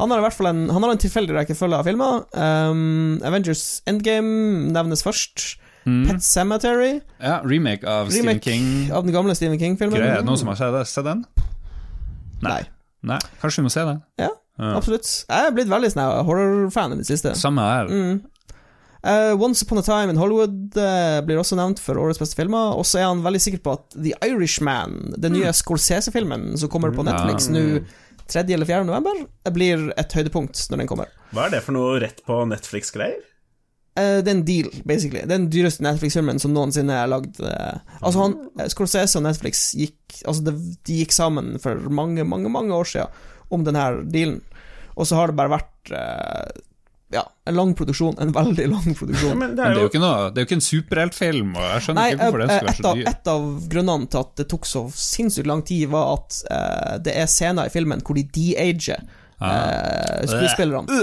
Han har i hvert fall en Han har en tilfeldig rekkefølge av filmer. Um, Avengers Endgame nevnes først. Pet Cemetery, Ja, remake av Stephen King. av den gamle Stephen King-filmen. Noen som har? Sett den? Nei. Nei, kanskje vi må se det. Ja, Ja. absolutt. Jeg er blitt veldig sånn horror-fan i det siste. Samme her. Mm. Uh, Once Upon a Time in Hollywood uh, blir også nevnt for årets beste filmer. Og så er han veldig sikker på at The Irishman, den nye Scorsese-filmen som kommer på Netflix ja. nå 3. eller 4. november, blir et høydepunkt når den kommer. Hva er det for noe rett på Netflix-greier? Eh, det er en deal, basically. Det er den dyreste Netflix-filmen som noensinne er lagd. Uh, altså, han, eh, Scorsese og Netflix gikk Altså, det, de gikk sammen for mange, mange, mange år siden om denne dealen. Og så har det bare vært uh, ja, en lang produksjon. En veldig lang produksjon. men det Men er det er jo jo ikke noe Det er jo ikke en superheltfilm, og jeg skjønner Nei, ikke hvorfor den skal være så dyr. et av grunnene til at det tok så sinnssykt lang tid, var at det er scener i filmen hvor de de-ager. Eh, skuespillerne.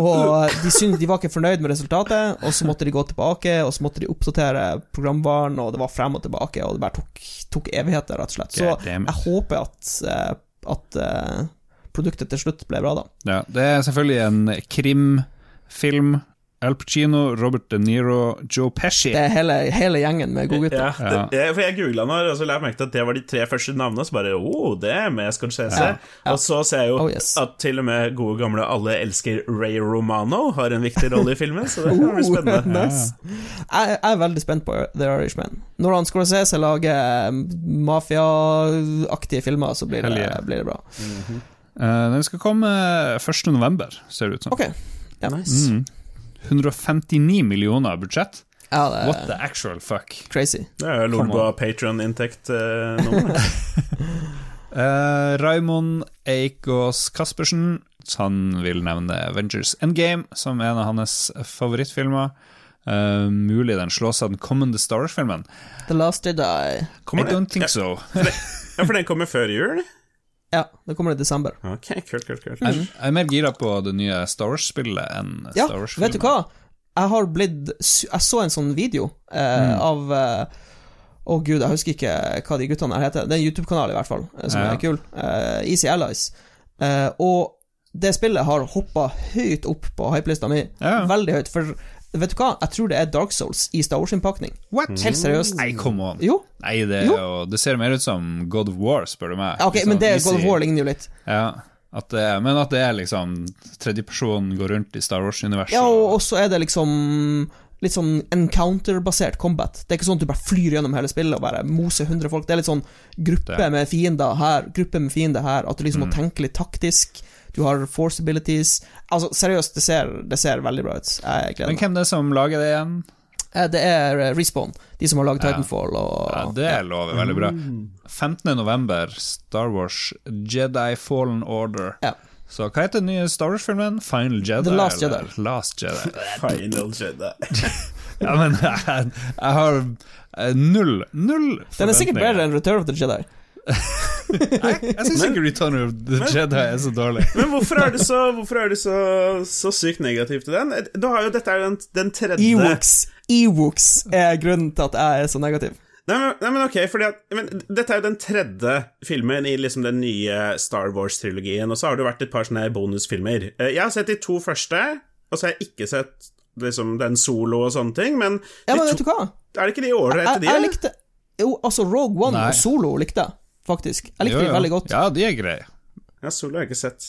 Og de, syntes, de var ikke fornøyd med resultatet, og så måtte de gå tilbake, og så måtte de oppdatere programvaren, og det var frem og tilbake, og det bare tok, tok evigheter, rett og slett. Så jeg håper at, eh, at eh, produktet til slutt ble bra, da. Ja, det er selvfølgelig en krimfilm. Al Pacino, Robert De Niro, Joe Pesci. Det er hele, hele gjengen med godgutter. ja, Ja. det, for jeg googla nå og så la jeg merke til at det var de tre første navnene. Så bare oh, det er med Scorsese. Ja, ja. Og så ser jeg jo Oh, yes. at til og med gode gamle Alle elsker Ray Romano har en viktig rolle i filmen, så det kan bli spennende. Oh, nice. jeg, jeg er veldig spent på The Irishman. Når han Scorsese lager lage mafiaaktige filmer, så blir det, blir det bra. Eh, den skal komme 1. november, ser det ut som. Ok. Ja. Nice. Mm. 159 millioner budsjett. Ja, det What the actual fuck? crazy. Det er Lolbua Patron-inntekt eh, nå. Uh, Raymond Eikås Caspersen Han vil nevne Avengers Endgame som en av hans favorittfilmer. Uh, mulig den slås av den kommende Star Wars-filmen. The Last Did Die. I Kommer I don't think so. Ja, for den kommer før jul? Ja, det kommer i desember. Ok, kult, kult, kult. Jeg, jeg er mer gira på det nye Star Wars-spillet enn Ja, Star Wars-filmen. vet du hva? Jeg har blitt Jeg så en sånn video eh, Mm. av eh, Å gud, jeg husker ikke hva de guttene her heter. Det er en YouTube-kanal, i hvert fall, eh, som Ja. er kul. Eh, Easy Allies. Eh, og det spillet har hoppa høyt opp på hypelista mi. Ja. Veldig høyt. For vet du hva? Jeg tror det er Dark Souls i Star Wars-innpakning. Helt seriøst. Nei, come on. Jo. Nei, det, er Jo. jo, det ser mer ut som God of War, spør du meg. Ok, Liksom men det er God of War ligner jo litt. Ja, at det er, men at det er liksom tredjeperson går rundt i Star Wars-universet. Ja, og så er det liksom litt sånn encounter-basert combat. Det er ikke sånn at du bare flyr gjennom hele spillet og bare moser 100 folk. Det er litt sånn gruppe Det. med fiender her, gruppe med fiender her. At du liksom må tenke litt taktisk. Du har force abilities. Altså, seriøst, det ser, det ser veldig bra ut. Jeg Men hvem det er som lager det igjen? Eh, Det er eh, Respawn, de som har laget Titanfall og Ja, det lover veldig bra. 15. november, Star Wars Jedi Fallen Order. Ja. Så hva heter den nye Star Wars-filmen? Final Jedi? The Last eller Jedi. Last Jedi. Final Jedi. Ja, men jeg, jeg har eh, null Null Den er sikkert bedre enn Return of the Jedi. Jeg, jeg syns ikke Return of the Jedi er så dårlig. Men hvorfor er du så, er så, så sykt negativ til den? Da har jo, dette er den, den tredje Ewoks Ewoks er grunnen til at jeg er så negativ. Nei, men, nei, men ok, fordi at men, Dette er jo den tredje filmen i liksom den nye Star Wars-trilogien, og så har det jo vært et par sånne bonusfilmer. Eh, Jeg har sett de to første, og så har jeg ikke sett liksom den solo og sånne ting, men, Ja, men vet du hva? er det ikke de ålreite, de? jeg likte Jo, altså Rogue One Nei. og Solo likte jeg, faktisk. Jeg likte Jo, de veldig godt. Ja, de er greie. Ja, solo har jeg ikke sett.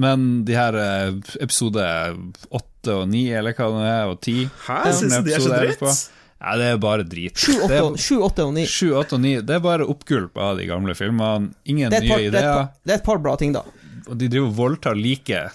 Men de her eh, episode åtte og ni, eller hva det er, og ti Hæ? Syns du de er så dritt? på? Ja, det er bare drit. Sju, Det åtte er- og- Sju, åtte og ni. Sju, åtte og ni, det er bare oppgulp av de gamle filmene. Ingen nye par, det, er ideer. par, det er et par bra ting, da. Og de driver og voldtar liket.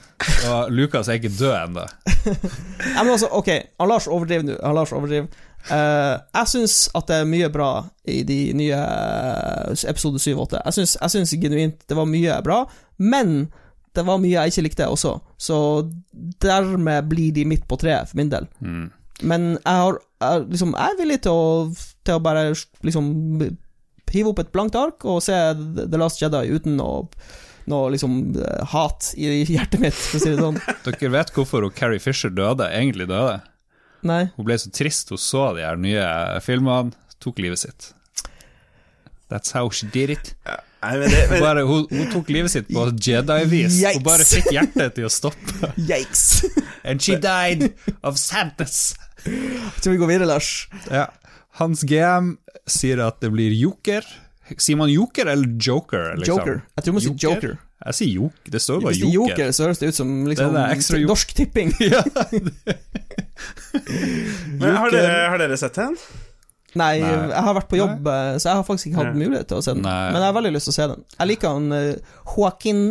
Og Lukas er ikke død ennå. Ja, men altså, ok, han Lars overdriver nå. Han Lars overdriver. Eh, jeg syns at det er mye bra i de nye eh, episode 7 og 8. Jeg syns, genuint det var mye bra, men det var mye jeg ikke likte også. Så dermed blir de midt på treet, for min del. Mm. Men jeg, har, jeg, liksom, jeg er villig til å, til å bare liksom hive opp et blankt ark og se The Last Jedi uten noe, noe liksom eh, hat i hjertet mitt, for å si det sånn. Dere vet hvorfor Carrie Fisher døde, egentlig døde? Nei. Hun ble så trist hun så de her nye filmene, tok livet sitt. That's how she did it. Nei, men det, Hun, men, bare, hun, hun tok livet sitt på Jedi-vis. Hun bare fikk hjertet til å stoppe. Yikes. And she died of sadness. Jeg tror vi går videre, Lars. Ja. Hans GM sier at det blir joker. Sier man joker eller joker? Liksom? Joker. Jeg tror man sier joker. Jeg sier joker. Det står bare Hvis det er joker. joker, så høres det ut som liksom, Det er ekstra jo- norsk tipping. men har, dere, har dere sett den? Nei, Nei. jeg har vært på jobb, eh, så jeg har faktisk ikke hatt Nei. mulighet til å se den. Nei. Men jeg har veldig lyst til å se den. Jeg liker han uh, Joaquin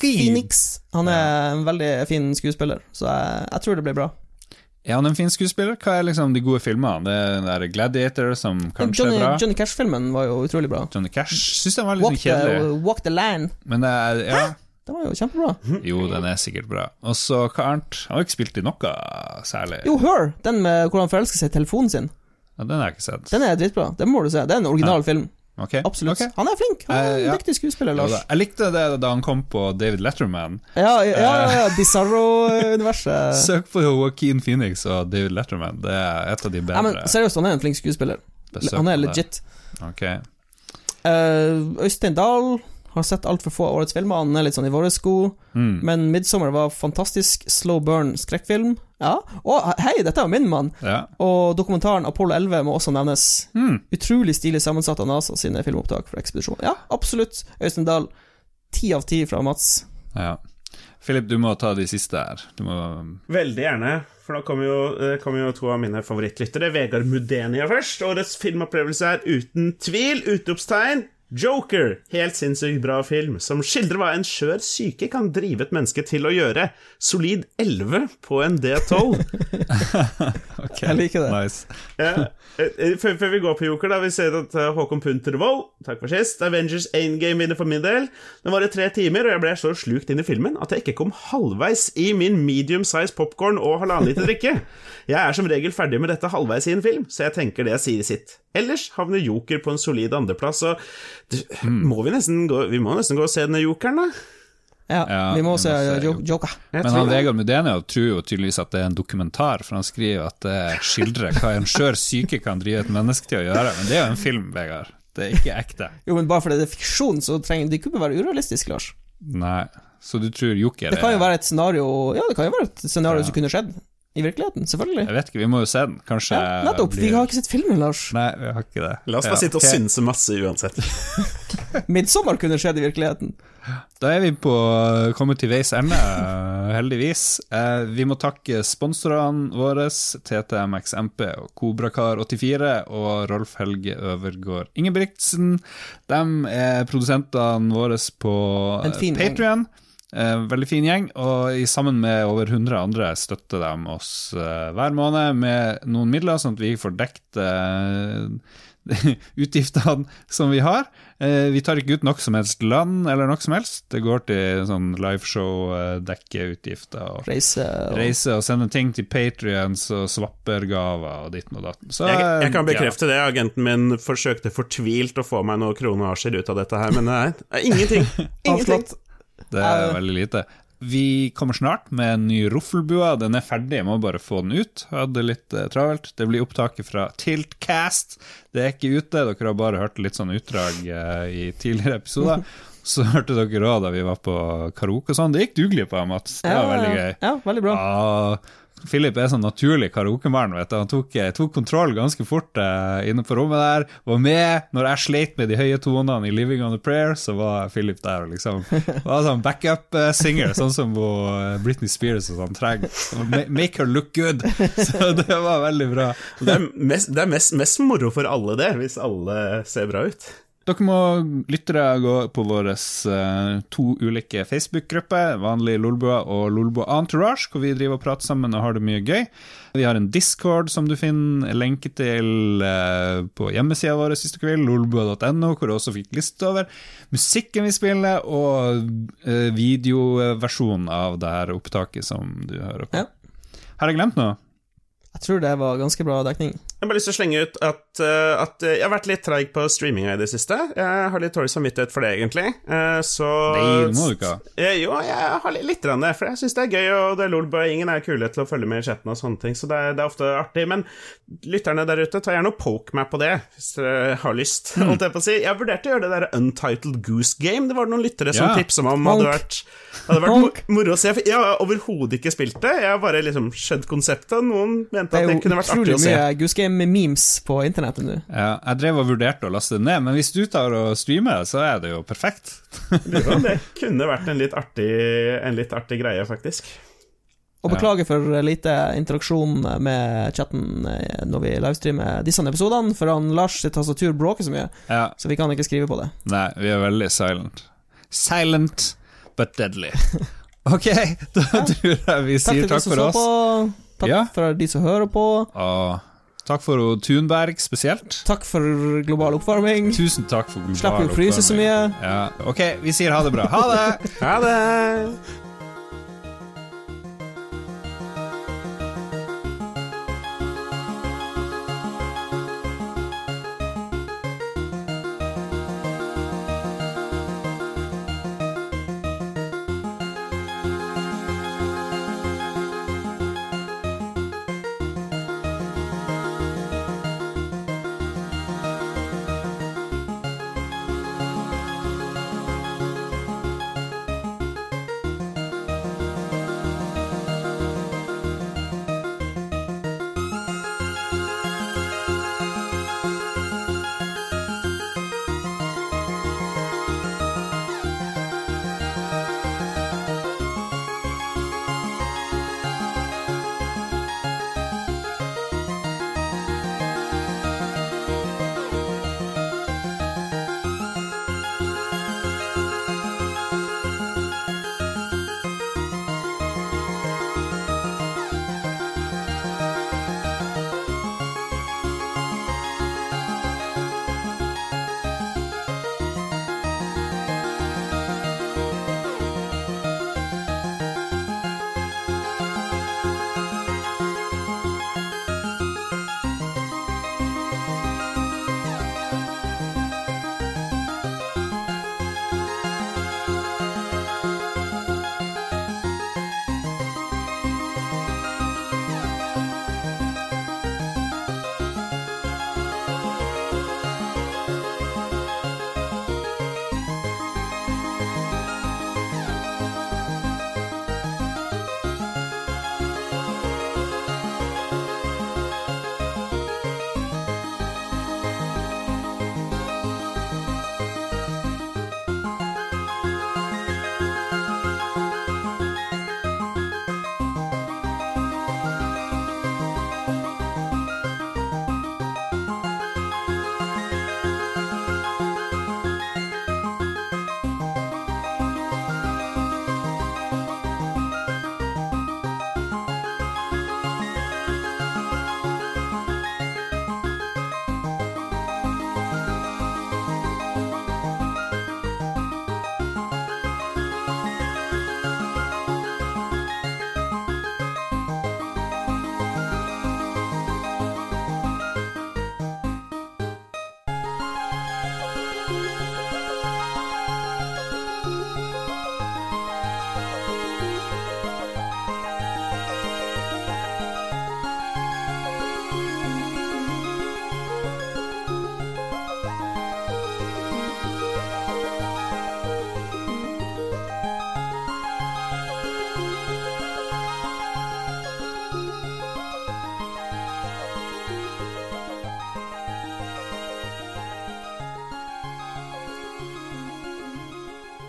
Phoenix. Han er en veldig fin skuespiller, så jeg, jeg tror det blir bra. Er han en fin skuespiller? Hva er liksom de gode filmene? Det er den der Gladiator som kanskje Johnny, er bra. Johnny Cash-filmen var jo utrolig bra. Johnny Cash syns den var litt Walk sånn kjedelig. the, walk the Land. Men det er, ja, Den var jo kjempebra. jo, den er sikkert bra. Og så hva annet? Han har ikke spilt i noe særlig. Jo, Her, den med hvor han forelsker seg i telefonen sin. Ja, den har jeg ikke sett. Den er dritbra. Den må du se. Det er en original film. Ok, Absolutt. Okay. Han er flink. Han er en Eh, ja. dyktig skuespiller, Lars. Jeg likte det da han kom på David Letterman. Ja, ja, ja, ja Bizarro-universet. Søk på Joaquin Phoenix og David Letterman. Det er et av de Ja, bedre. men seriøst, han er en flink skuespiller. Besøk Han er legit. Okay. Uh, Øystein Dahl har sett altfor få av årets filmer. Han er litt sånn i våre sko. Mm. Men 'Midsommer' var fantastisk slow burn skrekkfilm. Ja. Og hei, dette er jo min mann! Ja. Og dokumentaren Apollo 11 må også nevnes. Mm. Utrolig stilig sammensatt av NASA sine filmopptak for ekspedisjonen. Ja, absolutt. Øystein Dahl. Ti av ti fra Mats. ja. Philip, du må ta de siste her. Du må Veldig gjerne, for da kommer jo, eh, kommer jo to av mine favorittlyttere. Vegard Mudenia først. Årets filmopplevelse er uten tvil utropstegn Joker. Helt sinnssykt bra film, som skildrer hva en skjør syke kan drive et menneske til å gjøre. Solid 11 på en D12. Jeg liker det. Nice. Ja. Eh, eh, Før, før vi går på Joker, da vi ser at eh, Håkon Puntervold Takk for sist. Avengers Endgame vinner for min del. Den var i tre timer, og jeg ble så slukt inn i filmen at jeg ikke kom halvveis i min medium size popkorn og halvannen liter drikke. Jeg er som regel ferdig med dette halvveis i en film, så jeg tenker det sier sitt. Ellers havner Joker på en solid andreplass, og mm. må vi, nesten gå, vi må nesten gå og se denne Jokeren, da. Ja, Ja, vi må vi se må se Jo- Joker. Men han. Vegard Mudenia tror jo tydeligvis at det er en dokumentar, for han skriver at det skildrer hva en skjør syke kan drive et menneske til å gjøre. Men det er jo en film, Vegard. Det er ikke ekte. Jo, men bare fordi det er fiksjon, så trenger det kunne være urealistisk, Lars. Nei. Så du tror Joker er Det kan jo være et scenario Ja, det kan jo være et scenario som kunne skjedd i virkeligheten, selvfølgelig. Jeg vet ikke, vi må jo se den. Kanskje Ja, nettopp. Vi har ikke sett filmen, Lars. Nei, vi har ikke det. La oss bare Ja, sitte og synse masse uansett. Midtsommer kunne skjedd i virkeligheten. Da er vi på kommet til veis ende, heldigvis. Eh, vi må takke sponsorene våre, TTMXMP og Kobrakar84 og Rolf Helge Øvergård Ingebrigtsen. De er produsentene våre på En fin gjeng. Patrion. Eh, veldig fin gjeng, og i sammen med over 100 andre støtter de oss eh, hver måned med noen midler, sånn at vi får dekt eh, utgiftene som vi har. Eh, vi tar ikke ut noe som helst land eller noe som helst. Det går til sånn liveshow, eh, dekkeutgifter og Reise og reise og sende ting til patrions og swappergaver og ditt og datt. Så, Jeg, jeg kan ja. bekrefte det. Agenten min forsøkte fortvilt å få meg noe kronasjer ut av dette her, men er ingenting. ingenting. Det er veldig lite. Vi kommer snart med en ny Roffelbua. Den er ferdig, jeg må bare få den ut. Hadde litt eh, travelt. Det blir opptaket fra Tiltcast. Det er ikke ute, dere har bare hørt litt sånn utdrag eh, i tidligere episoder. Så hørte dere òg da vi var på karaoke og sånn. Det gikk dugelig på Mats. Det var veldig gøy. Ja, veldig bra. Ja, Philip er sånn naturlig karaokemann. Han tok, eh, tok kontroll ganske fort eh, inne på rommet der. Var med når jeg sleit med de høye tonene i 'Living on a Prayer', så var Philip der og liksom var sånn backup-singer, sånn som eh, Britney Spears og sånn trenger. Ma- Make her look good. Så det var veldig bra. Det er, mest, det er mest, mest moro for alle, det, hvis alle ser bra ut. Dere må lyttere gå på våre to ulike Facebook-grupper, vanlig Lolbua og Lolbua Entourage, hvor vi driver og prater sammen og har det mye gøy. Vi har en Discord som du finner lenke til eh, på hjemmesida vår sist kveld, lolbua.no, hvor du også fikk liste over musikken vi spiller, og eh, videoversjonen av det her opptaket som du hører på. Ja. Har jeg glemt noe? Jeg tror det var ganske bra dekning. Jeg har bare lyst til å slenge ut at, eh, at eh, jeg har vært litt treig på streaminga i det siste. Jeg har litt dårlig samvittighet for det, egentlig. Eh, så Nei, må du ikke Jo, jeg har litt, grann det, for jeg syns det er gøy, og det er lol, Ingen er kule til å følge med i chatten og sånne ting, så det er, det er ofte artig. Men lytterne der ute, ta gjerne og poke meg på det, hvis dere har lyst. Hmm. Holdt jeg på å si. Jeg vurderte å gjøre det der Untitled Goose Game. Det var det noen lyttere som Ja. tipsa meg om hadde vært, hadde vært moro å se. Jeg har overhodet ikke spilt det, jeg har bare liksom skjønt konseptet. Noen mente at det kunne vært artig å se. mye Goose Game-memes på internettet nå. Ja, jeg drev og vurderte å laste det ned, men hvis du tar og streamer, så er det jo perfekt. Det kunne vært en litt artig, en litt artig greie, faktisk. Og beklager for lite interaksjon med chatten eh, når vi livestreamer disse episodene, for han Lars sitt tastatur bråker så mye, Ja, så vi kan ikke skrive på det. Nei, vi er veldig silent. Silent, but deadly. Ok, da tror jeg vi Takk sier til de takk som for så oss. på. Takk Ja. for de som hører på. Og takk for Tunberg spesielt. Takk for global oppvarming. Tusen takk for global Slapp å fryse så mye. Ja. Ok, vi sier ha det bra. Ha det! Ha det!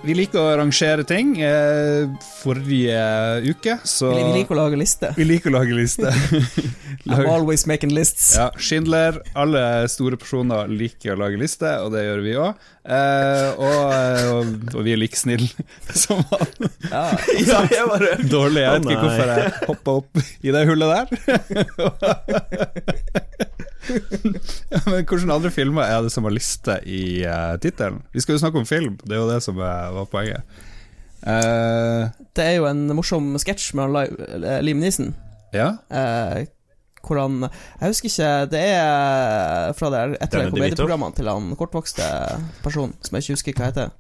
Vi liker å rangere ting. Eh, forrige uke så Vi liker å lage liste. Vi liker å lage liste. I'm always making lists. ja, Schindler. Alle store personer liker å lage liste, og det gjør vi òg. Eh, og, og, og vi er like snille som han. Ja. Ja, jeg bare Dårlig. Jeg vet ikke hvorfor jeg hoppa opp i det hullet der. Ja, men Hvilke andre filmer er det som har liste i uh, tittelen? Vi skal jo snakke om film, det er jo det som uh, var poenget. Uh, Det er jo en morsom sketsj med eh, Liam Neeson. ja. Uh, hvor han Jeg husker ikke Det er fra der, et av komedieprogrammene til han kortvokste personen som jeg ikke husker hva heter.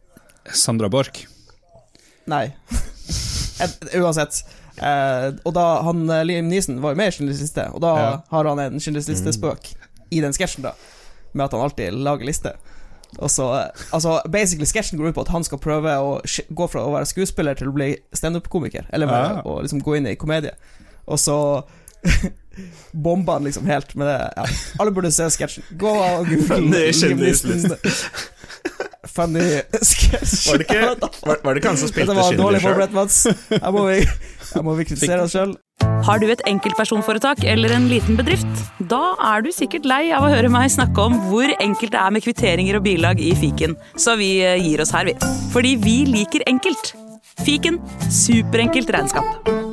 Sandra Borch. Nei. Uansett. Eh, og da han eh, Liam Neeson var jo med i Schindlers liste, og da Ja. har han en Schindlers liste-spøk i den sketsjen, da, med at han alltid lager liste. Og så eh, Altså, basically, sketsjen går ut på at han skal prøve å gå fra å være skuespiller til å bli standup-komiker, eller med, ja. å liksom gå inn i komedie. Og så bomba han liksom helt med det. Ja. Alle burde se sketsjen. Gå og google Funny sketsj. Var var, var det ikke han som spilte Schindler sjøl? Her må vi, her må vi kritisere oss sjøl. Har du et enkeltpersonforetak eller en liten bedrift? Da er du sikkert lei av å høre meg snakke om hvor enkelt det er med kvitteringer og bilag i fiken, så vi eh, gir oss her, vi. Fordi vi liker enkelt. Fiken superenkelt regnskap.